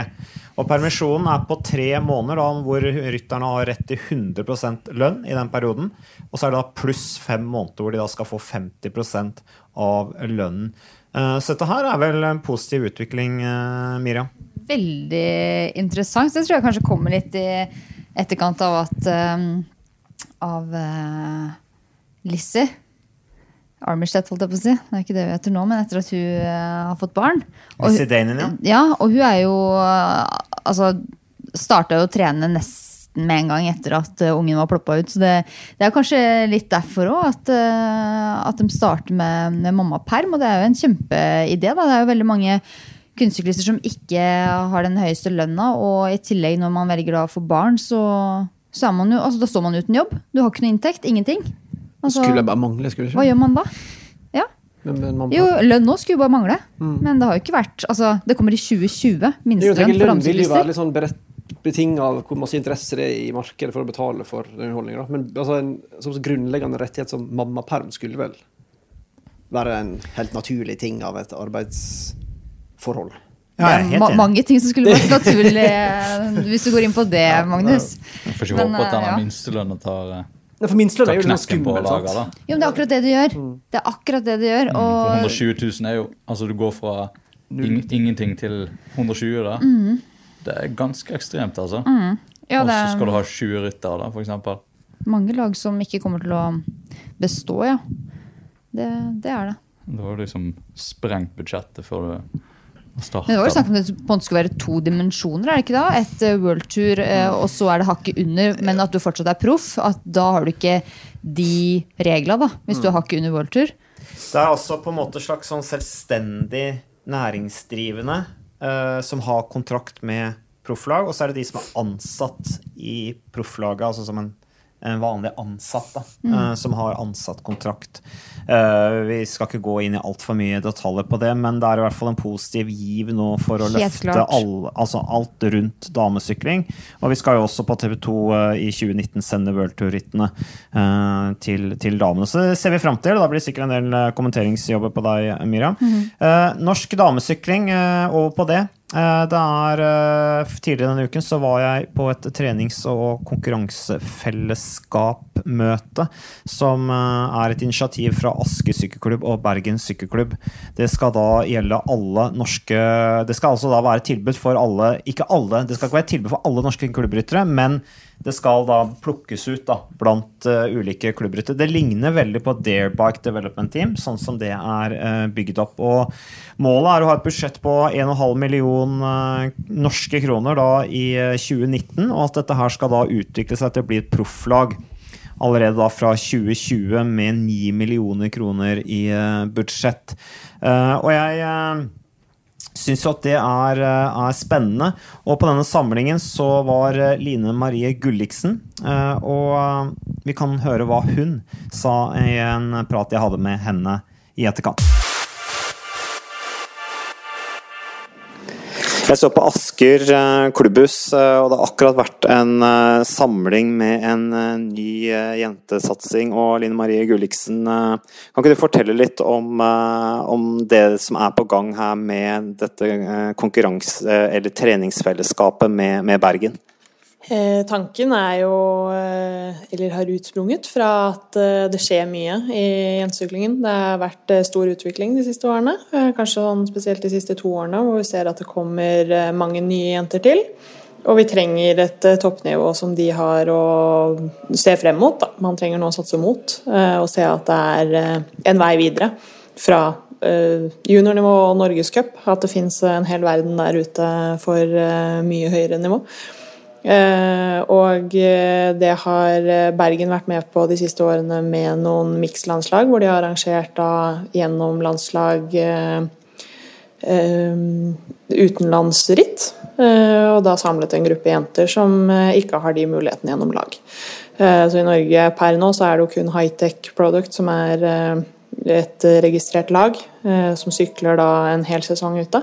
Og permisjonen er på tre måneder, da, hvor rytterne har rett til 100% lønn i den perioden. Og så er det da pluss fem måneder hvor de da skal få 50 av lønnen. Eh, Så dette her er vel en positiv utvikling, eh, Miriam? Veldig interessant. Det tror jeg kanskje kommer litt i etterkant av at um, Av uh, Lizzie. Armistead, holdt jeg på å si. Det er ikke det vi heter nå, men etter at hun uh, har fått barn. Og, Danen, ja. ja, og hun er jo uh, Altså, starta jo å trene nesten med en gang etter at uh, ungen var ploppa ut. Så det, det er kanskje litt derfor òg at, at de starter med, med mammaperm. Og det er jo en kjempeidé. Da. Det er jo veldig mange kunstsyklister som ikke har den høyeste lønna, og i tillegg når man velger å få barn, så, så er man jo, altså, da står man uten jobb. Du har ikke noe inntekt. Ingenting. Altså, Skulle bare mangle, skulle hva gjør man da? Ja. Men, men man, Jo, lønn nå skulle jo bare mangle. Men det har jo ikke vært altså, Det kommer i 2020. Jo, jeg Minstelønn for Lønn vil jo være litt sånn betinget av hvor masse interesse det er i markedet for å betale for den underholdninga. Men altså, en sånn grunnleggende rettighet som mammaperm skulle vel være en helt naturlig ting av et arbeidsforhold. Ja, Det er ma mange ting som skulle vært naturlig eh, hvis du går inn på det, Magnus. Jeg får ikke håpe at eh, denne ja. minstelønnen tar, eh, for minstelønn er jo noe knekken på skummel. laget. sant? Jo, men det er akkurat det du gjør. Det er akkurat det du gjør. For Og 120 000 er jo Altså, du går fra in ingenting til 120, da. Det er ganske ekstremt, altså. Mm. ja, Og så skal du er ha 20 ryttere, da, eksempel. mange lag som ikke kommer til å bestå, ja. Det, det er det. Da har du liksom sprengt budsjettet før du starter. Men det var jo snakk om at det på en skulle være to dimensjoner, er det ikke da? Et worldtour, eh, og så er det hakket under, men at du fortsatt er proff. At da har du ikke de reglene, da, hvis du har hakket under worldtour. Det er altså på en måte slags sånn selvstendig næringsdrivende uh, som har kontrakt med profflag, og så er det de som er ansatt i profflaget, altså som en, en vanlig ansatt, da, mm. som har ansattkontrakt. Eh, vi skal ikke gå inn i altfor mye detaljer på det, men det er i hvert fall en positiv giv nå for å Helt løfte all, altså alt rundt damesykling. Og vi skal jo også på TV 2 i 2019 sende worldtour-rittene eh, til, til damene. Så det ser vi fram til. Da blir det sikkert en del eh, kommenteringsjobber på deg, Miriam. Eh, norsk damesykling, eh, over på det. Eh, det er eh, Tidligere denne uken så var jeg på et trenings- og konkurransefellesskapmøte, som eh, er et initiativ fra Aske sykkelklubb og Bergen sykkelklubb. Det skal da gjelde alle norske Det skal altså da være tilbud for alle Ikke alle, det skal ikke være tilbud for alle norske klubbryttere, men det skal da plukkes ut da, blant uh, ulike klubbrytter. Det ligner veldig på Dare Bike Development Team, sånn som det er uh, bygd opp. Og målet er å ha et budsjett på 1,5 million uh, norske kroner da i eh, 2019, og at dette her skal da utvikle seg til å bli et profflag allerede da fra 2020 med 9 millioner kroner i eh, budsjett. Eh, og jeg eh, syns jo at det er, eh, er spennende. Og på denne samlingen så var eh, Line Marie Gulliksen, eh, og vi kan høre hva hun sa i en prat jeg hadde med henne i etterkant. Jeg så på Asker eh, klubbhus, eh, og det har akkurat vært en eh, samling med en ny jentesatsing. Og Line Marie Gulliksen, kan ikke du fortelle litt om, om det som er på gang her med dette konkurranse- eller treningsfellesskapet med, med Bergen? Eh, tanken er jo, eh, eller har utsprunget fra at eh, det skjer mye i gjensyklingen. Det har vært stor utvikling de siste årene, kanskje sånn spesielt de siste to årene, hvor vi ser at det kommer mange nye jenter til. Og vi trenger et toppnivå som de har å se frem mot. Da. Man trenger noe å satse mot, og se at det er en vei videre fra juniornivå og norgescup. At det fins en hel verden der ute for mye høyere nivå. Eh, og eh, det har eh, Bergen vært med på de siste årene med noen mikslandslag, hvor de har arrangert da gjennom landslag utenlandsritt. og da samlet en gruppe jenter som ikke har de mulighetene gjennom lag. Så i Norge per nå så er det jo kun Hightech Product som er et registrert lag, som sykler da en hel sesong ute.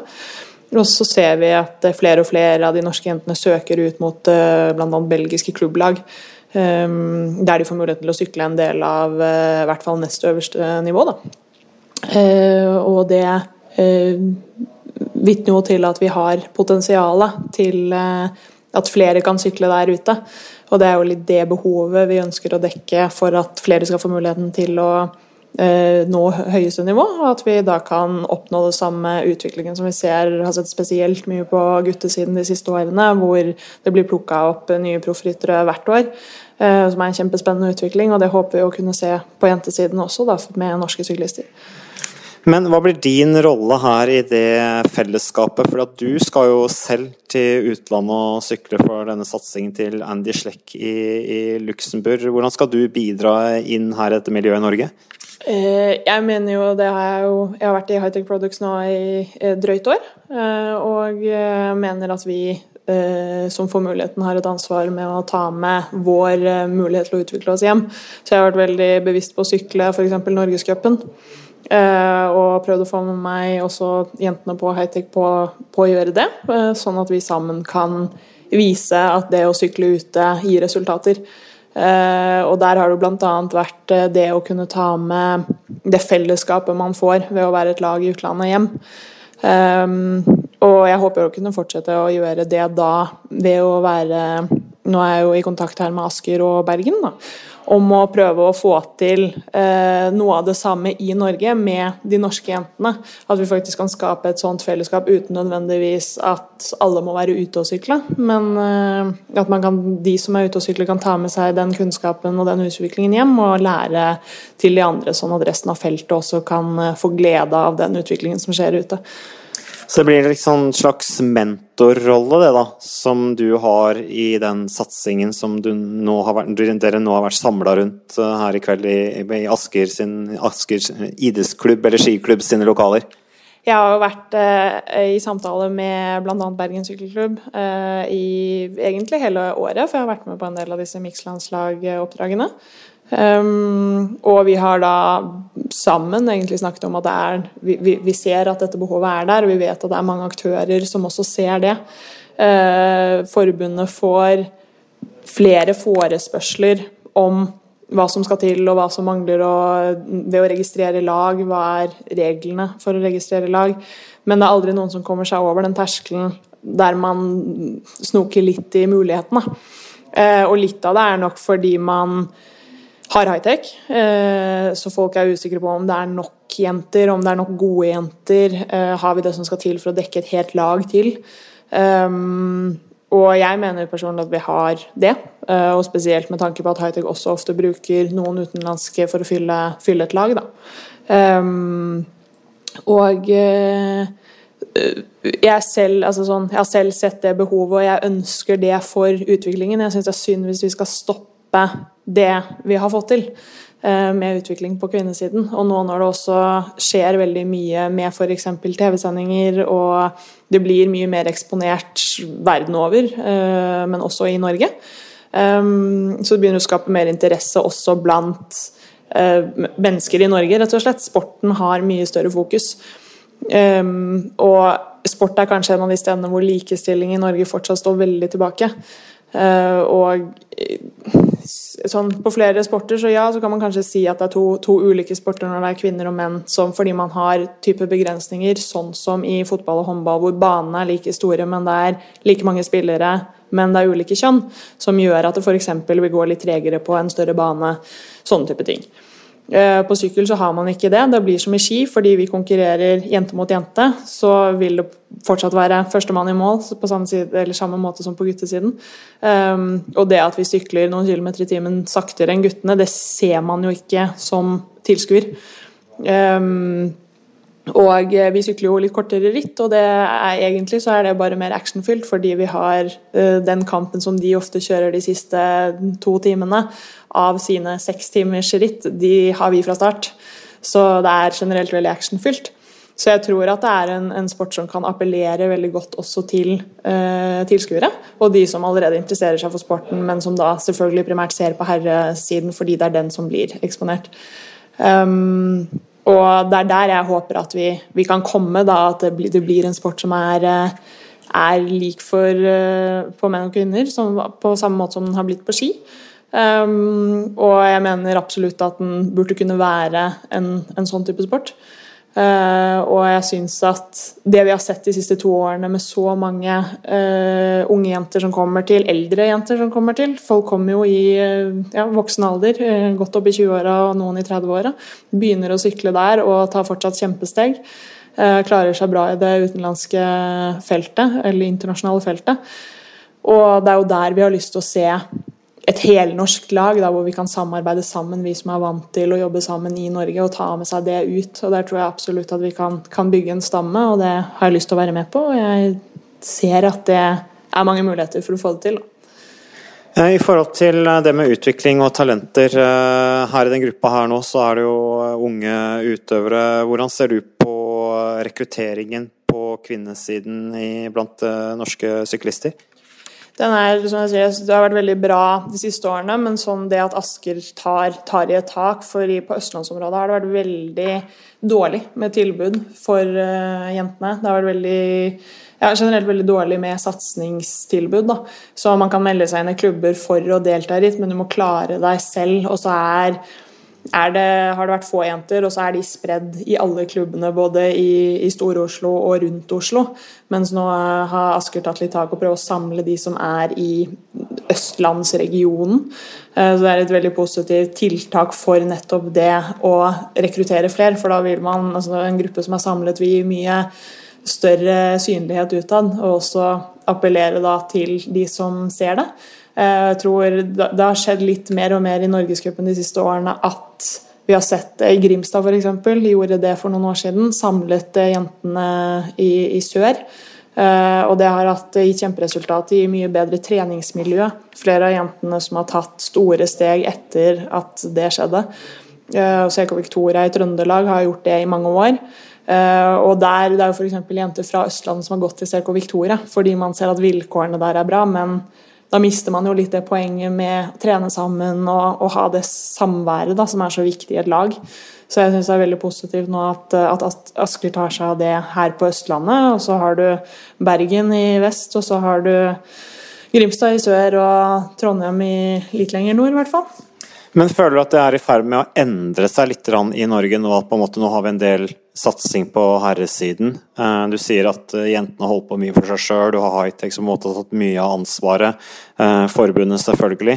Og så ser vi at eh, flere og flere av de norske jentene søker ut mot eh, bl.a. belgiske klubblag. eh, Der de får muligheten til å sykle en del av i hvert fall nest øverste nivå. Da. Og det vitner jo til at vi har potensialet til at flere kan sykle der ute. Og det er jo litt det behovet vi ønsker å dekke for at flere skal få muligheten til å nå høyeste nivå, og at vi da kan oppnå det samme utviklingen som vi ser har sett spesielt mye på guttesiden de siste årene, hvor det blir plukka opp nye proffryttere hvert år. eh, Som er en kjempespennende utvikling, og det håper vi å kunne se på jentesiden også, da, med norske syklister. Men hva blir din rolle her i det fellesskapet? For at du skal jo selv til utlandet og sykle for denne satsingen til Andy Schleck i, i Luxembourg. Hvordan skal du bidra inn her i dette miljøet i Norge? Eh, Jeg mener jo, det har jeg jo Jeg har vært i Hightech Products nå i drøyt år, eh, og eh, mener at vi som får muligheten, har et ansvar med å ta med vår mulighet til å utvikle oss hjem. Så jeg har vært veldig bevisst på å sykle f.eks. Norgescupen. Og prøvd å få med meg også jentene på Hightech på, på å gjøre det, sånn at vi sammen kan vise at det å sykle ute gir resultater. Eh, og der har det bl.a. vært eh, det å kunne ta med det fellesskapet man får ved å være et lag i utlandet hjem. Um, og jeg håper å kunne fortsette å gjøre det da ved å være Nå er jeg jo i kontakt her med Asker og Bergen, da. Om å prøve å få til eh, noe av det samme i Norge med de norske jentene. At vi faktisk kan skape et sånt fellesskap uten nødvendigvis at alle må være ute og sykle. Men eh, at kan, de som er ute og sykler, kan ta med seg den kunnskapen og den utviklingen hjem og lære til de andre, sånn at resten av feltet også kan eh, få glede av den utviklingen som skjer ute. Så det blir liksom en slags mentorrolle, det da, som du har i den satsingen som nå vært, dere nå har vært samla rundt eh, her i kveld i, i Asker sin Askers idrettsklubb eller skiklubb sine lokaler. Jeg har jo vært eh, i samtale med bl.a. Bergen sykkelklubb eh, i egentlig hele året, for jeg har vært med på en del av disse mikslandslagoppdragene. Um, og vi har da sammen egentlig snakket om at det er, vi, vi, vi ser at dette behovet er der, og vi vet at det er mange aktører som også ser det. Uh, forbundet får flere forespørsler om hva som skal til og hva som mangler og ved å registrere lag. Hva er reglene for å registrere lag? Men det er aldri noen som kommer seg over den terskelen der man snoker litt i mulighetene. Uh, og litt av det er nok fordi man har high-tech, eh, så folk er usikre på om det er nok jenter, om det er nok gode jenter. Eh, har vi det som skal til for å dekke et helt lag til? Um, og jeg mener personlig at vi har det, eh, og spesielt med tanke på at high-tech også ofte bruker noen utenlandske for å fylle, fylle et lag. Da. Og eh, jeg, selv, altså sånn, jeg har selv sett det behovet, og jeg ønsker det for utviklingen. Jeg syns det er synd hvis vi skal stoppe det vi har fått til eh, med utvikling på kvinnesiden. Og nå når det også skjer veldig mye med f.eks. TV-sendinger, og det blir mye mer eksponert verden over, eh, men også i Norge, eh, så det begynner å skape mer interesse også blant mennesker i Norge, rett og slett. Sporten har mye større fokus. Og sport er kanskje en av de stedene hvor likestilling i Norge fortsatt står veldig tilbake. Uh, og sånn, på flere sporter så ja, så kan man kanskje si at det er to, to, ulike sporter når det er kvinner og menn, som, fordi man har type begrensninger, sånn som i fotball og håndball, hvor banene er like store, men det er like mange spillere, men det er ulike kjønn, som gjør at det f.eks. vil gå litt tregere på en større bane. Sånne type ting. Eh, på sykkel så har man ikke det. Det blir som i ski, fordi vi konkurrerer jente mot jente. Så vil det fortsatt være førstemann i mål på samme, side, samme, måte som på guttesiden. Um, og det at vi sykler noen kilometer i timen saktere enn guttene, det ser man jo ikke som tilskuer. Um, og vi sykler jo litt kortere ritt, og er egentlig så er det bare mer actionfylt, fordi vi har uh, den kampen som de ofte kjører de siste to timene av sine seks timers ritt, de har vi fra start. Så det er generelt veldig actionfylt. Så jeg tror at det er en, en, sport som kan appellere veldig godt også til uh, tilskuere. Og de som allerede interesserer seg for sporten, men som da selvfølgelig primært ser på herresiden fordi det er den som blir eksponert. Um, og det er der jeg håper at vi, vi kan komme, da, at det blir, det blir, en sport som er, eh, er lik for, eh, for, menn og kvinner, som, på samme måte som den har blitt på ski. Um, og jeg mener absolutt at den burde kunne være en, en sånn type sport. Uh, og jeg syns at det vi har sett de siste to årene med så mange uh, unge jenter som kommer til, eldre jenter som kommer til Folk kommer jo i uh, ja, voksen alder, godt opp i 20-åra og noen i 30-åra. Begynner å sykle der og tar fortsatt kjempesteg. klarer seg bra i det utenlandske feltet, eller internasjonale feltet. Og det er jo der vi har lyst til å se et helnorsk lag da, hvor vi kan samarbeide sammen, vi som er vant til å jobbe sammen i Norge, og ta med seg det ut. og Der tror jeg absolutt at vi kan, kan bygge en stamme, og det har jeg lyst til å være med på. og Jeg ser at det er mange muligheter for å få det til. I forhold til det med utvikling og talenter, eh, her i den gruppa her nå, så er det jo unge utøvere. Hvordan ser du på rekrutteringen på kvinnesiden blant eh, norske syklister? Den er, som jeg sier, det har vært veldig bra de siste årene, men sånn det at Asker tar, tar i et tak for i, På østlandsområdet har det vært veldig dårlig med tilbud for uh, jentene. Det har vært veldig ja, generelt veldig dårlig med satsingstilbud. Så man kan melde seg inn i klubber for å delta i ritt, men du må klare deg selv. Og så er det, har det vært få jenter, og så er de spredd i alle klubbene, både i, i Stor-Oslo og rundt Oslo. Mens nå har Asker tatt litt tak og prøver å samle de som er i østlandsregionen. Eh, så det er et veldig positivt tiltak for nettopp det å rekruttere flere. For da vil man, altså en gruppe som er samlet, vil gi mye større synlighet utad, og også appellere da til de som ser det. Eh, jeg tror det har skjedd litt mer og mer i Norgescupen de siste årene at vi har sett det i Grimstad f.eks. De gjorde det for noen år siden. Samlet jentene i, i sør. Og det har hatt, gitt kjemperesultat i mye bedre treningsmiljø. Flere av jentene som har tatt store steg etter at det skjedde. CK Victoria i Trøndelag har gjort det i mange år. Og der, Det er jo f.eks. jenter fra Østlandet som har gått til CK Victoria fordi man ser at vilkårene der er bra. men da mister man jo litt det poenget med å trene sammen og, og ha det samværet da, som er så viktig i et lag. Så jeg syns det er veldig positivt nå at, at Asker tar seg av det her på Østlandet. Og så har du Bergen i vest, og så har du Grimstad i sør og Trondheim i litt lenger nord, i hvert fall. Men føler du at det er i ferd med å endre seg litt i Norge nå at på en måte nå har vi en del satsing på herresiden? Eh, du sier at eh, jentene holder på mye for seg sjøl, du har Hightech som har tatt mye av ansvaret. Eh, forbundet selvfølgelig.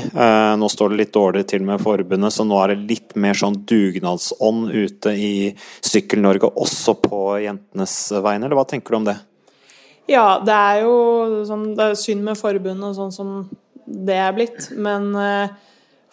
Nå står det litt dårlig til med forbundet, så nå er det litt mer sånn dugnadsånd ute i Sykkel-Norge, også på jentenes vegne, eller hva tenker du om det? Ja, det er jo sånn, det er synd med forbundet sånn som det er blitt, men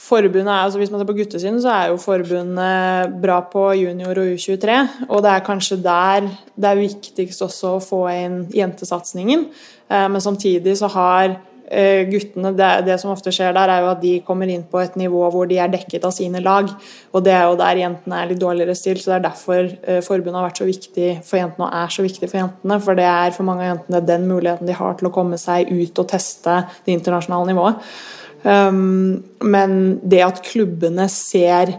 Forbundet er, altså Hvis man ser på guttesiden, så er jo forbundet bra på junior og U23. Og det er kanskje der det er viktigst også å få inn jentesatsingen. Eh, men samtidig så har eh, guttene det, det, som ofte skjer der, er jo at de kommer inn på et nivå hvor de er dekket av sine lag. Og det er jo der jentene er litt dårligere stilt. Så det er derfor eh, forbundet har vært så viktig for jentene og er så viktig for jentene. For det er for mange av jentene den muligheten de har til å komme seg ut og teste det internasjonale nivået. Um, men det at klubbene ser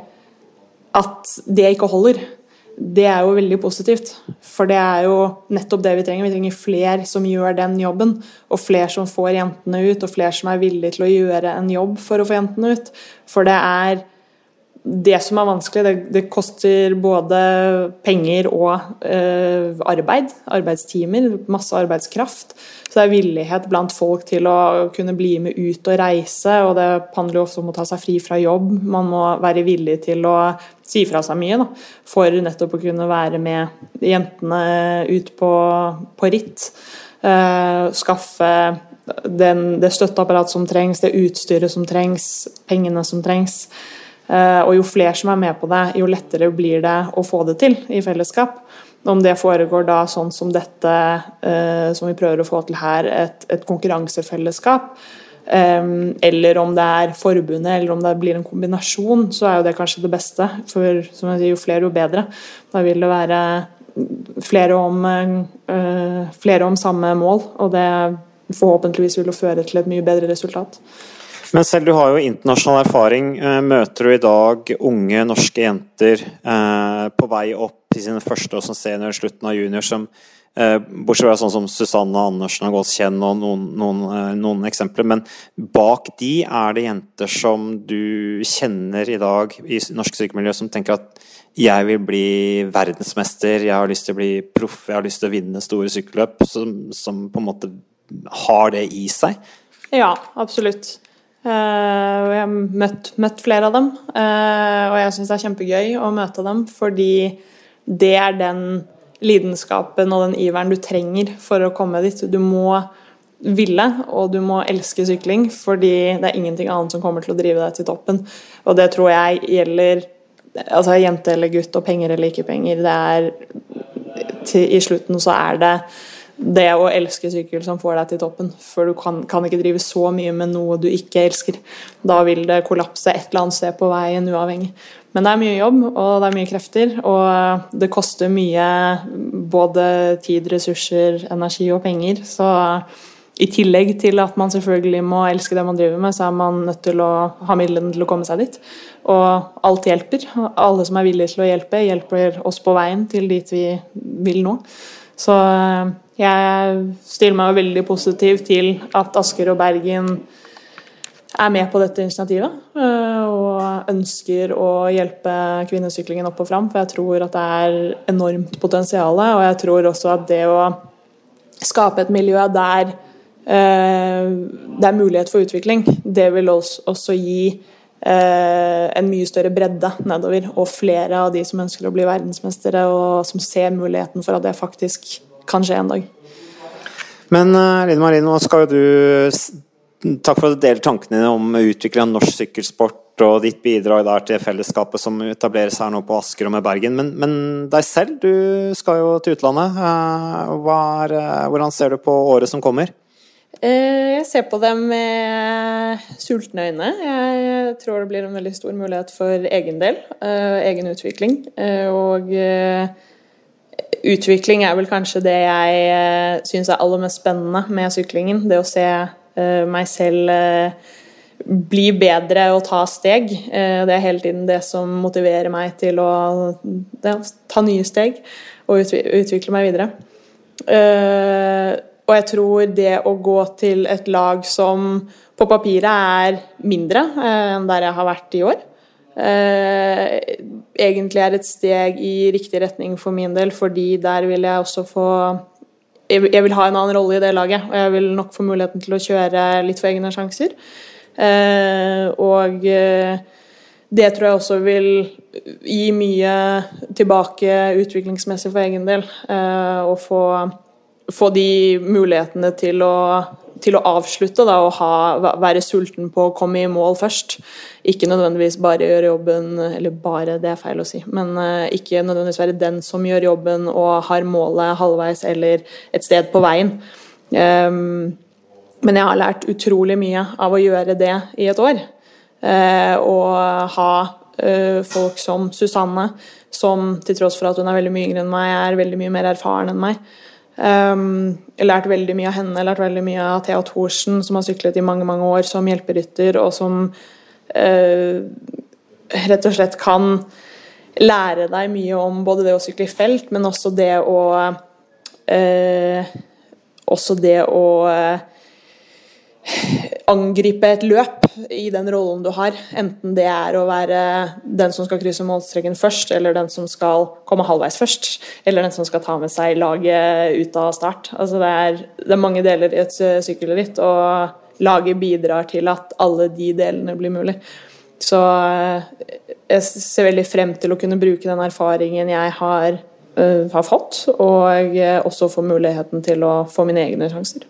at det ikke holder, det er jo veldig positivt. For det er jo nettopp det vi trenger. Vi trenger flere som gjør den jobben. Og flere som får jentene ut, og flere som er villige til å gjøre en jobb for å få jentene ut. For det er det som er vanskelig, det, det koster både penger og eh, arbeid. Arbeidstimer, masse arbeidskraft. Så det er villighet blant folk til å kunne bli med ut og reise. Og det handler jo ofte om å ta seg fri fra jobb. Man må være villig til å si fra seg mye da, for nettopp å kunne være med jentene ut på, på ritt. Eh, skaffe den, det støtteapparatet som trengs, det utstyret som trengs, pengene som trengs. Eh, og jo flere som er med på det, jo lettere blir det å få det til i fellesskap. Om det foregår da sånn som dette, eh, som vi prøver å få til her, et, et konkurransefellesskap, eh, eller om det er forbundet, eller om det blir en kombinasjon, så er jo det kanskje det beste. For som jeg sier, jo flere, jo bedre. Da vil det være flere om, flere om samme mål, og det forhåpentligvis vil jo føre til et mye bedre resultat. Men selv du har jo internasjonal erfaring. Eh, møter du i dag unge norske jenter eh, på vei opp til sine første år som senior, slutten av junior, som eh, Bortsett fra sånn som Susanne Andersen har gått kjenn og noen, noen, noen, eksempler. Men bak de er det jenter som du kjenner i dag i norsk sykemiljø, som tenker at jeg vil bli verdensmester, jeg har lyst til å bli proff, jeg har lyst til å vinne store sykkelløp. Som, som på en måte har det i seg. Ja, absolutt. Uh, og jeg har møtt, møtt, flere av dem, uh, og jeg syns det er kjempegøy å møte dem, fordi det er den lidenskapen og den iveren du trenger for å komme dit. Du må ville, og du må elske sykling, fordi det er ingenting annet som kommer til å drive deg til toppen. Og det tror jeg gjelder altså jente eller gutt, og penger eller ikke penger. Det er til, I slutten så er det det å elske sykkel som får deg til toppen. For du kan, kan, ikke drive så mye med noe du ikke elsker. Da vil det kollapse et eller annet sted på veien, uavhengig. Men det er mye jobb, og det er mye krefter, og det koster mye både tid, ressurser, energi og penger. Så i tillegg til at man selvfølgelig må elske det man driver med, så er man nødt til å ha midlene til å komme seg dit. Og alt hjelper. Alle som er villige til å hjelpe, hjelper oss på veien til dit vi vil nå. Så jeg stiller meg veldig positiv til at Asker og Bergen er med på dette initiativet. Eh, og ønsker å hjelpe kvinnesyklingen opp og fram. For jeg tror at det er enormt potensial. Og jeg tror også at det å skape et miljø der eh, det er mulighet for utvikling, det vil også gi eh, en mye større bredde nedover. Og flere av de som ønsker å bli verdensmestere, og som ser muligheten for at det faktisk kan skje en dag. Men uh, Line Marie, nå skal jo du Takk for at du deler tankene dine om utvikling av norsk sykkelsport og ditt bidrag der til fellesskapet som etableres her nå på Asker og med Bergen. Men, men deg selv, du skal jo til utlandet. Uh, er, uh, hvordan ser du på året som kommer? Jeg ser på det med sultne øyne. Jeg tror det blir en veldig stor mulighet for egen del, egen utvikling. Og utvikling er vel kanskje det jeg uh, syns er aller mest spennende med syklingen. Det å se uh, meg selv uh, bli bedre og ta steg. det er hele tiden det som motiverer meg til å ta nye steg og utvikle meg videre. og jeg tror det å gå til et lag som på papiret er mindre enn der jeg har vært i år, eh, egentlig er et steg i riktig retning for min del, fordi der vil jeg også få Jeg vil ha en annen rolle i det laget, og jeg vil nok få muligheten til å kjøre litt for egne sjanser. Eh, og eh, det tror jeg også vil gi mye tilbake utviklingsmessig for egen del. Eh, og få, få de mulighetene til å til å avslutte da, og ha, være sulten på å komme i mål først. Ikke nødvendigvis bare gjøre jobben Eller bare, det er feil å si. Men uh, ikke nødvendigvis være den som gjør jobben og har målet halvveis eller et sted på veien. Um, men jeg har lært utrolig mye av å gjøre det i et år. Uh, og ha uh, folk som Susanne, som til tross for at hun er veldig mye yngre enn meg, er veldig mye mer erfaren enn meg. Um, jeg har lært veldig mye av henne, jeg lært veldig mye av Thea Thorsen, som har syklet i mange mange år som hjelperytter, og som uh, rett og slett kan lære deg mye om både det å sykle i felt, men også det å uh, Også det å uh, angripe et løp i den rollen du har. Enten det er å være den som skal krysse målstreken først, eller den som skal komme halvveis først. Eller den som skal ta med seg laget ut av start. Altså det, er, det er mange deler i et sykkelritt, og laget bidrar til at alle de delene blir mulig. Så eh, jeg ser veldig frem til å kunne bruke den erfaringen jeg har, uh, har fått, og også få muligheten til å få mine egne sjanser.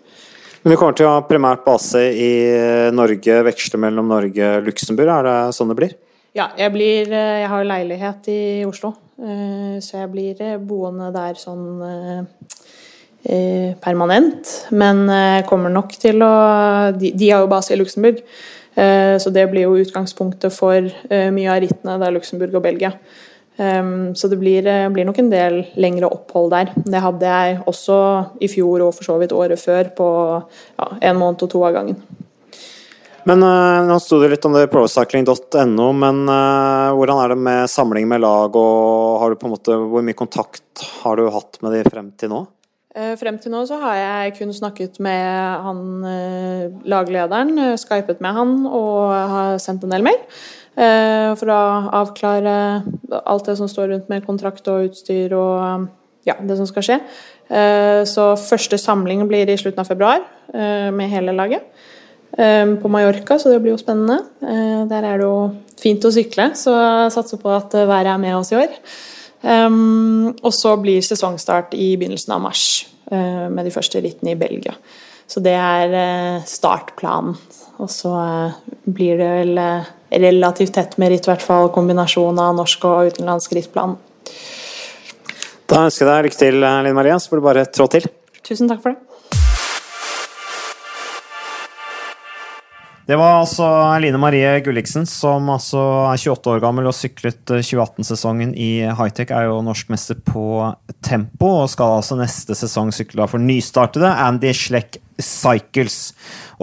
Men vi kommer til å ha primært base i Norge, veksle mellom Norge og Luxembourg. Er det sånn det blir? Ja, jeg, blir, eh, jeg har leilighet i Oslo, eh, så jeg blir eh, boende der sånn permanent. Men kommer nok til å De, har jo base i Luxembourg, så det blir jo utgangspunktet for mye av rittene. Det er Luxembourg og Belgia. Um, så det blir, eh, blir, nok en del lengre opphold der. Det hadde jeg også i fjor og for så vidt året før, på ja, en måned og to av gangen. Men uh, Nå sto det litt om det procycling.no, men uh, hvordan er det med samling med lag? og har du på en måte, Hvor mye kontakt har du hatt med de frem til nå? Uh, frem til nå så har jeg kun snakket med han laglederen, skypet med han og har sendt en del mail. Eh, for å avklare alt det som står rundt med kontrakt og utstyr og ja, det som skal skje. Eh, så første samling blir i slutten av februar eh, med hele laget. På Mallorca, så det blir jo spennende. Der er det jo fint å sykle, så jeg satser på at været er med oss i år. Og så blir sesongstart i begynnelsen av mars med de første rittene i Belgia. Så det er startplanen. Og så blir det vel relativt tett med ritt, i hvert fall kombinasjon av norsk og utenlandsk rittplan. Da ønsker jeg deg lykke til, Linn Maria. Så får du bare trå til. Tusen takk for det. Det var altså Line Marie Gulliksen, som altså er 28 år gammel og syklet 2018-sesongen i hightech. Er jo norsk mester på tempo og skal altså neste sesong sykle for nystartede Andy Schleck Cycles.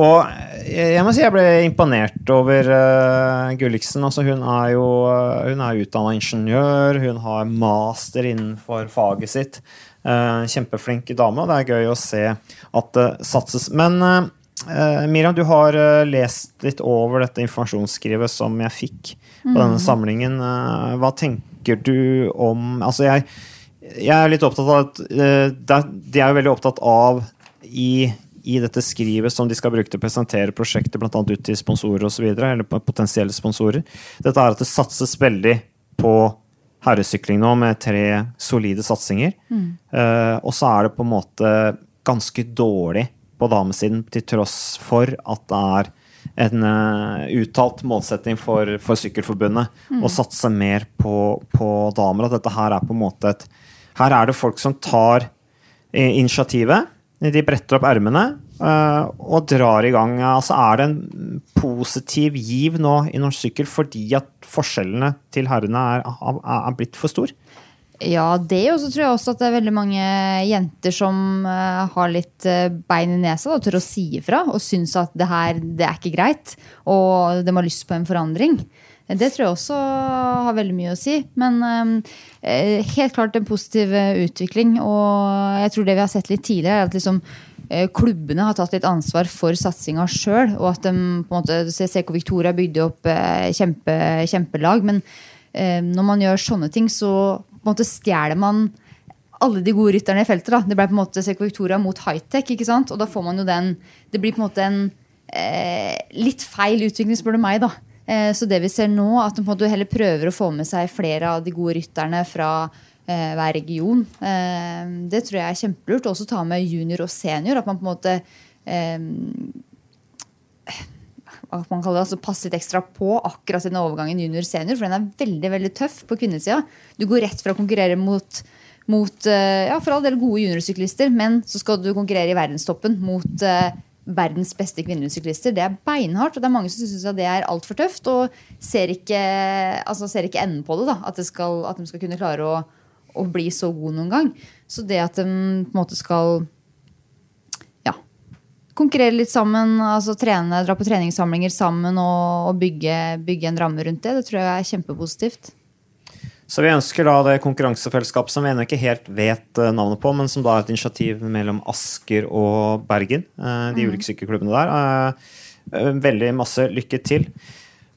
Og jeg må si jeg ble imponert over uh, Gulliksen. Altså, hun er jo hun utdanna ingeniør, hun har master innenfor faget sitt. Uh, kjempeflink dame, og det er gøy å se at det satses. Men uh, Uh, Miriam, du har uh, lest litt over dette informasjonsskrivet som jeg fikk på mm. denne samlingen. Uh, hva tenker du om Altså, jeg, jeg er litt opptatt av at De er jo veldig opptatt av i, i, dette skrivet som de skal bruke til å presentere prosjektet, bl.a. ut til sponsorer osv., eller potensielle sponsorer. Dette er at det satses veldig på herresykling nå, med tre solide satsinger. Mm. og så er det på en måte ganske dårlig på damesiden, til tross for at det er en uh, uttalt målsetting for, for Sykkelforbundet mm. å satse mer på, på, damer. At dette her er på en måte et Her er det folk som tar uh, initiativet. De bretter opp ermene uh, og drar i gang. Altså er det en positiv giv nå i norsk sykkel fordi at forskjellene til herrene er, er, er blitt for stor? Ja, det. Og så tror jeg også at det er veldig mange jenter som uh, har litt uh, bein i nesa og tør å si ifra. Og syns at det her det er ikke greit, og de har lyst på en forandring. Det tror jeg også har veldig mye å si. Men eh, helt klart en positiv utvikling. Og jeg tror det vi har sett litt tidligere, er at liksom, klubbene har tatt litt ansvar for satsinga sjøl. Og at de på en måte, CK Victoria bygde opp kjempe, kjempelag. Men når man gjør sånne ting, så på en måte stjeler man alle de gode rytterne i feltet. da. Det ble på en måte Seco Victoria mot high-tech. ikke sant? Og da får man jo den Det blir på en måte en eh, litt feil utvikling, spør du meg. da. Eh, så det vi ser nå, at de på en måte heller prøver å få med seg flere av de gode rytterne fra eh, hver region, eh, det tror jeg er kjempelurt. Også ta med junior og senior. At man på en måte eh, man kaller det, altså passe litt ekstra på akkurat denne overgangen junior-senior. For den er veldig veldig tøff på kvinnesida. Du går rett fra å konkurrere mot, mot eh, ja, for all del gode juniorsyklister, men så skal du konkurrere i verdenstoppen mot uh, verdens beste kvinnelige syklister. Det er beinhardt, og det er mange som syns det er altfor tøft. Og ser ikke, altså ser ikke enden på det. da, At, det skal, at de skal kunne klare å, å bli så gode noen gang. Så det at de på en måte skal konkurrere litt sammen, altså trene, dra på treningssamlinger sammen og, og bygge, bygge, en ramme rundt det. Det tror jeg er kjempepositivt. Så vi ønsker da det konkurransefellesskapet som vi ennå ikke helt vet eh, navnet på, men som da er et initiativ mellom Asker og Bergen, eh, de ulike sykkelklubbene der. Eh, Veldig masse lykke til.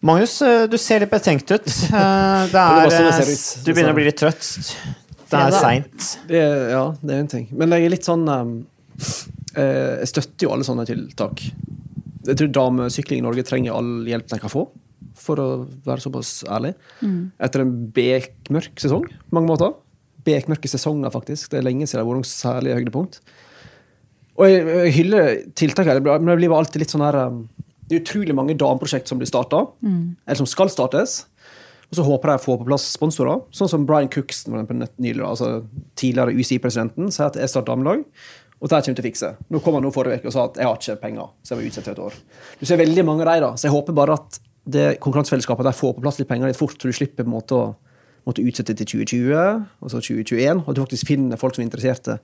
Magnus, du ser litt betenkt ut. Det er, du begynner å bli litt trøtt. Det er seint. Ja, det er en ting. Men jeg er litt sånn um, Jeg støtter jo alle sånne tiltak. Jeg tror damesykling i Norge trenger all hjelp de kan få, for å være såpass ærlig. Etter en bekmørk sesong på mange måter. Bekmørke sesonger, faktisk. Det er lenge siden det har vært noe særlig høydepunkt. Og jeg, jeg hyller tiltak her, men det blir jo alltid litt sånn her um, Det er utrolig mange dameprosjekt som blir starta, eller som skal startes. Og så håper jeg å få på plass sponsorer, sånn som Brian Cookson, for eksempel, nylig, altså tidligere UCI-presidenten, sier at jeg starter damelag. Og dette kommer til å fikse. Nå kom han nå forrige uke og sa at jeg har ikke penger, så jeg må utsette et år. Du ser veldig mange av dem, da, så jeg håper bare at det konkurransefellesskapet der får på plass litt penger litt fort, så du slipper på en måte å måtte utsette til 2020, og så 2021, og at du faktisk finner folk som er interesserte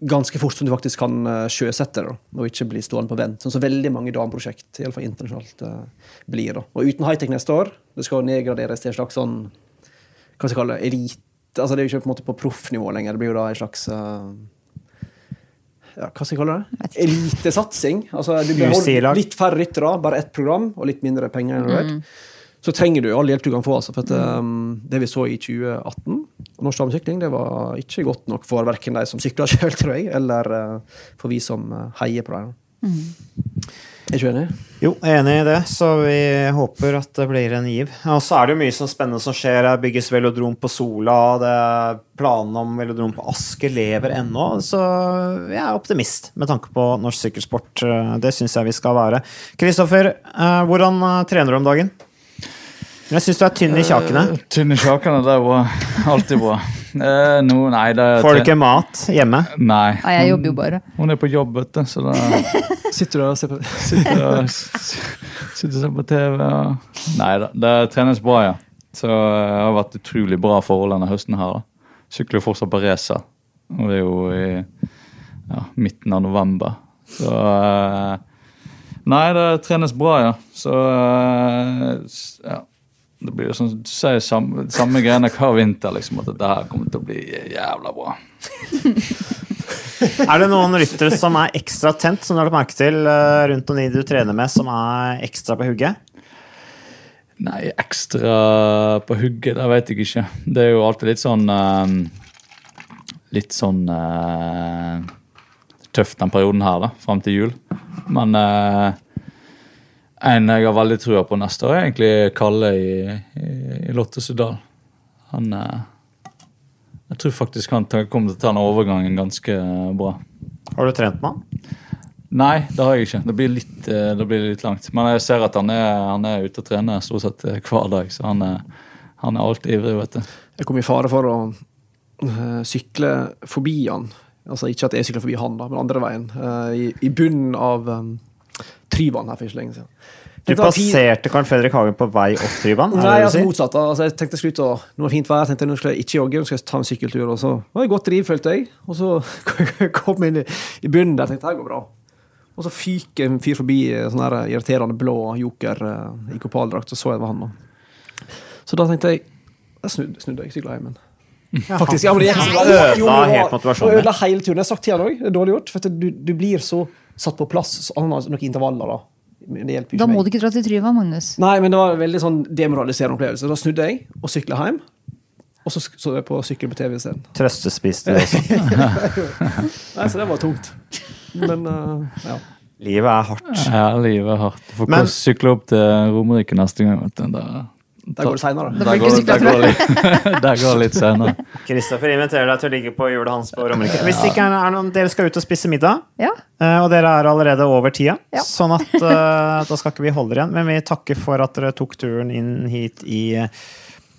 ganske fort som du faktisk kan eh, sjøsette det, og ikke bli stående på vent. Sånn som veldig mange dameprosjekt, i alle fall internasjonalt, eh, blir. da. Og uten high-tech neste år, det skal nedgraderes til en slags sånn Hva skal jeg kalle det? Elite. Altså Det er jo ikke på på proffnivå lenger, det blir jo da en slags eh, ja, hva skal jeg kalle det? Elitesatsing. Altså, du beholder litt færre ryttere, bare ett program og litt mindre penger. involvert. Så trenger du all hjelp du kan få. Altså, for at, um, det vi så i 2018, og norsk damesykling, det var ikke godt nok for verken de som sykler sjøl, tror jeg, eller uh, for vi som uh, heier på dem. Er ikke enig? Jo, jeg er enig i det, så vi håper at det blir en giv. Og så er det jo mye sånn spennende som skjer. Det bygges velodrom på Sola, det er planene om velodrom på Asker lever ennå. Så jeg er optimist med tanke på norsk sykkelsport. Det syns jeg vi skal være. Kristoffer, eh, hvordan eh, trener du om dagen? Jeg syns du er tynn i kjakene. Tynn i kjakene, det er bra. Alltid bra. Uh, no, nei, det er Får du ikke mat hjemme? Nei. Nei, jeg jobber jo bare. Hun er på jobb, vet du, så da Sitter du og ser på sitter og sitter og ser på TV. Og... Nei da, det trenes bra, ja. Så eh, det har vært utrolig bra forhold denne høsten her. da. Sykler fortsatt på racer, og det er jo i ja, midten av november. Så eh, Nei, det trenes bra, ja. Så eh, ja. Det blir jo sånn, du sier samme, samme greiene hver vinter, liksom, at dette her kommer til å bli jævla bra. Er det noen ryttere som er ekstra tent, som du har lagt merke til eh, rundt om de du trener med, som er ekstra på hugget? Nei, ekstra på hugget, det vet jeg ikke. Det er jo alltid litt sånn eh, Litt sånn eh, tøft den perioden her, da, fram til jul. Men eh, en jeg har veldig trua på neste år, er egentlig Kalle i, i, i Lotte. Han Jeg tror faktisk han kommer til å ta den overgangen ganske bra. Har du trent med han? Nei, det har jeg ikke. Det blir litt, eh, det blir litt langt. Men jeg ser at han er, han er ute og trener stort sett eh, hver dag, så han er, han er alltid ivrig, vet du. Jeg kom i fare for å eh, sykle forbi han. Altså Ikke at jeg sykler forbi han, da, men andre veien. eh, i, I bunnen av um, Tryvann her for ikke lenge siden. Du passerte Carl Fredrik Hagen på vei opp Tryvann? Nei, altså motsatt. Altså, jeg tenkte slutt, og Nå er det fint vær, tenkte jeg nå skal jeg ikke jogge, nå skal jeg ta en sykkeltur. Og så var det godt driv, følte jeg. Og så kom jeg inn i, i bunnen der, tenkte jeg går bra. Og så fyker en fyr forbi eh, sånn her irriterende blå joker uh, i kopaldrakt, så så jeg det var han. da. Så da tenkte jeg Jeg snudde, snudde jeg, sykla hjem igjen. Faktisk, ja, men det gikk så bra. Ødela helt motivasjonen Ødela hele turen. Jeg har sagt til han òg, det er dårlig gjort. For at du, du blir så satt på plass. Så han har noen intervaller, da. Det hjelper ikke Da må meg. du ikke dra til Tryvann, Magnus. Nei, men det var en veldig sånn demoraliserende opplevelse. Da snudde jeg og sykla hjem. Og så så jeg på sykkel på TV isteden. Trøstespiste du også? Nei, Så det var tungt. Men uh, ja. Livet er hardt. Ja, livet er hardt. Du får Men- Men, sykle opp til Romerike neste gang. vet du. Da, Der går det seinere. Da der går, der går, der går litt senere. Kristoffer inviterer deg til å ligge på hjulet hans på Romerike. Hvis det ikke er, er noen, dere skal ut og spise middag, Ja. eh, og dere er allerede over tida, Ja. sånn at eh, da skal ikke vi holde dere igjen. Men vi takker for at dere tok turen inn hit i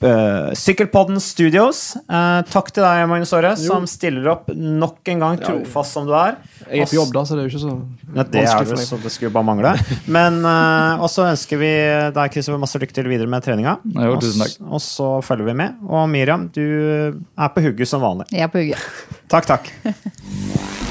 eh, Sykkelpodden Studios. Uh, takk til deg, Magnus Aare, som stiller opp nok en gang, trofast som du er. Jeg er på jobb, da, så det er jo ikke så Ja, det er vanskelig det, for meg. så det skulle bare mangle. Men uh, også ønsker vi deg, Kristoffer, masse lykke til videre med treninga. Jo, tusen takk. Og så følger vi med. Og Miriam, du er på hugget som vanlig. Jeg er på hugget. Takk, takk.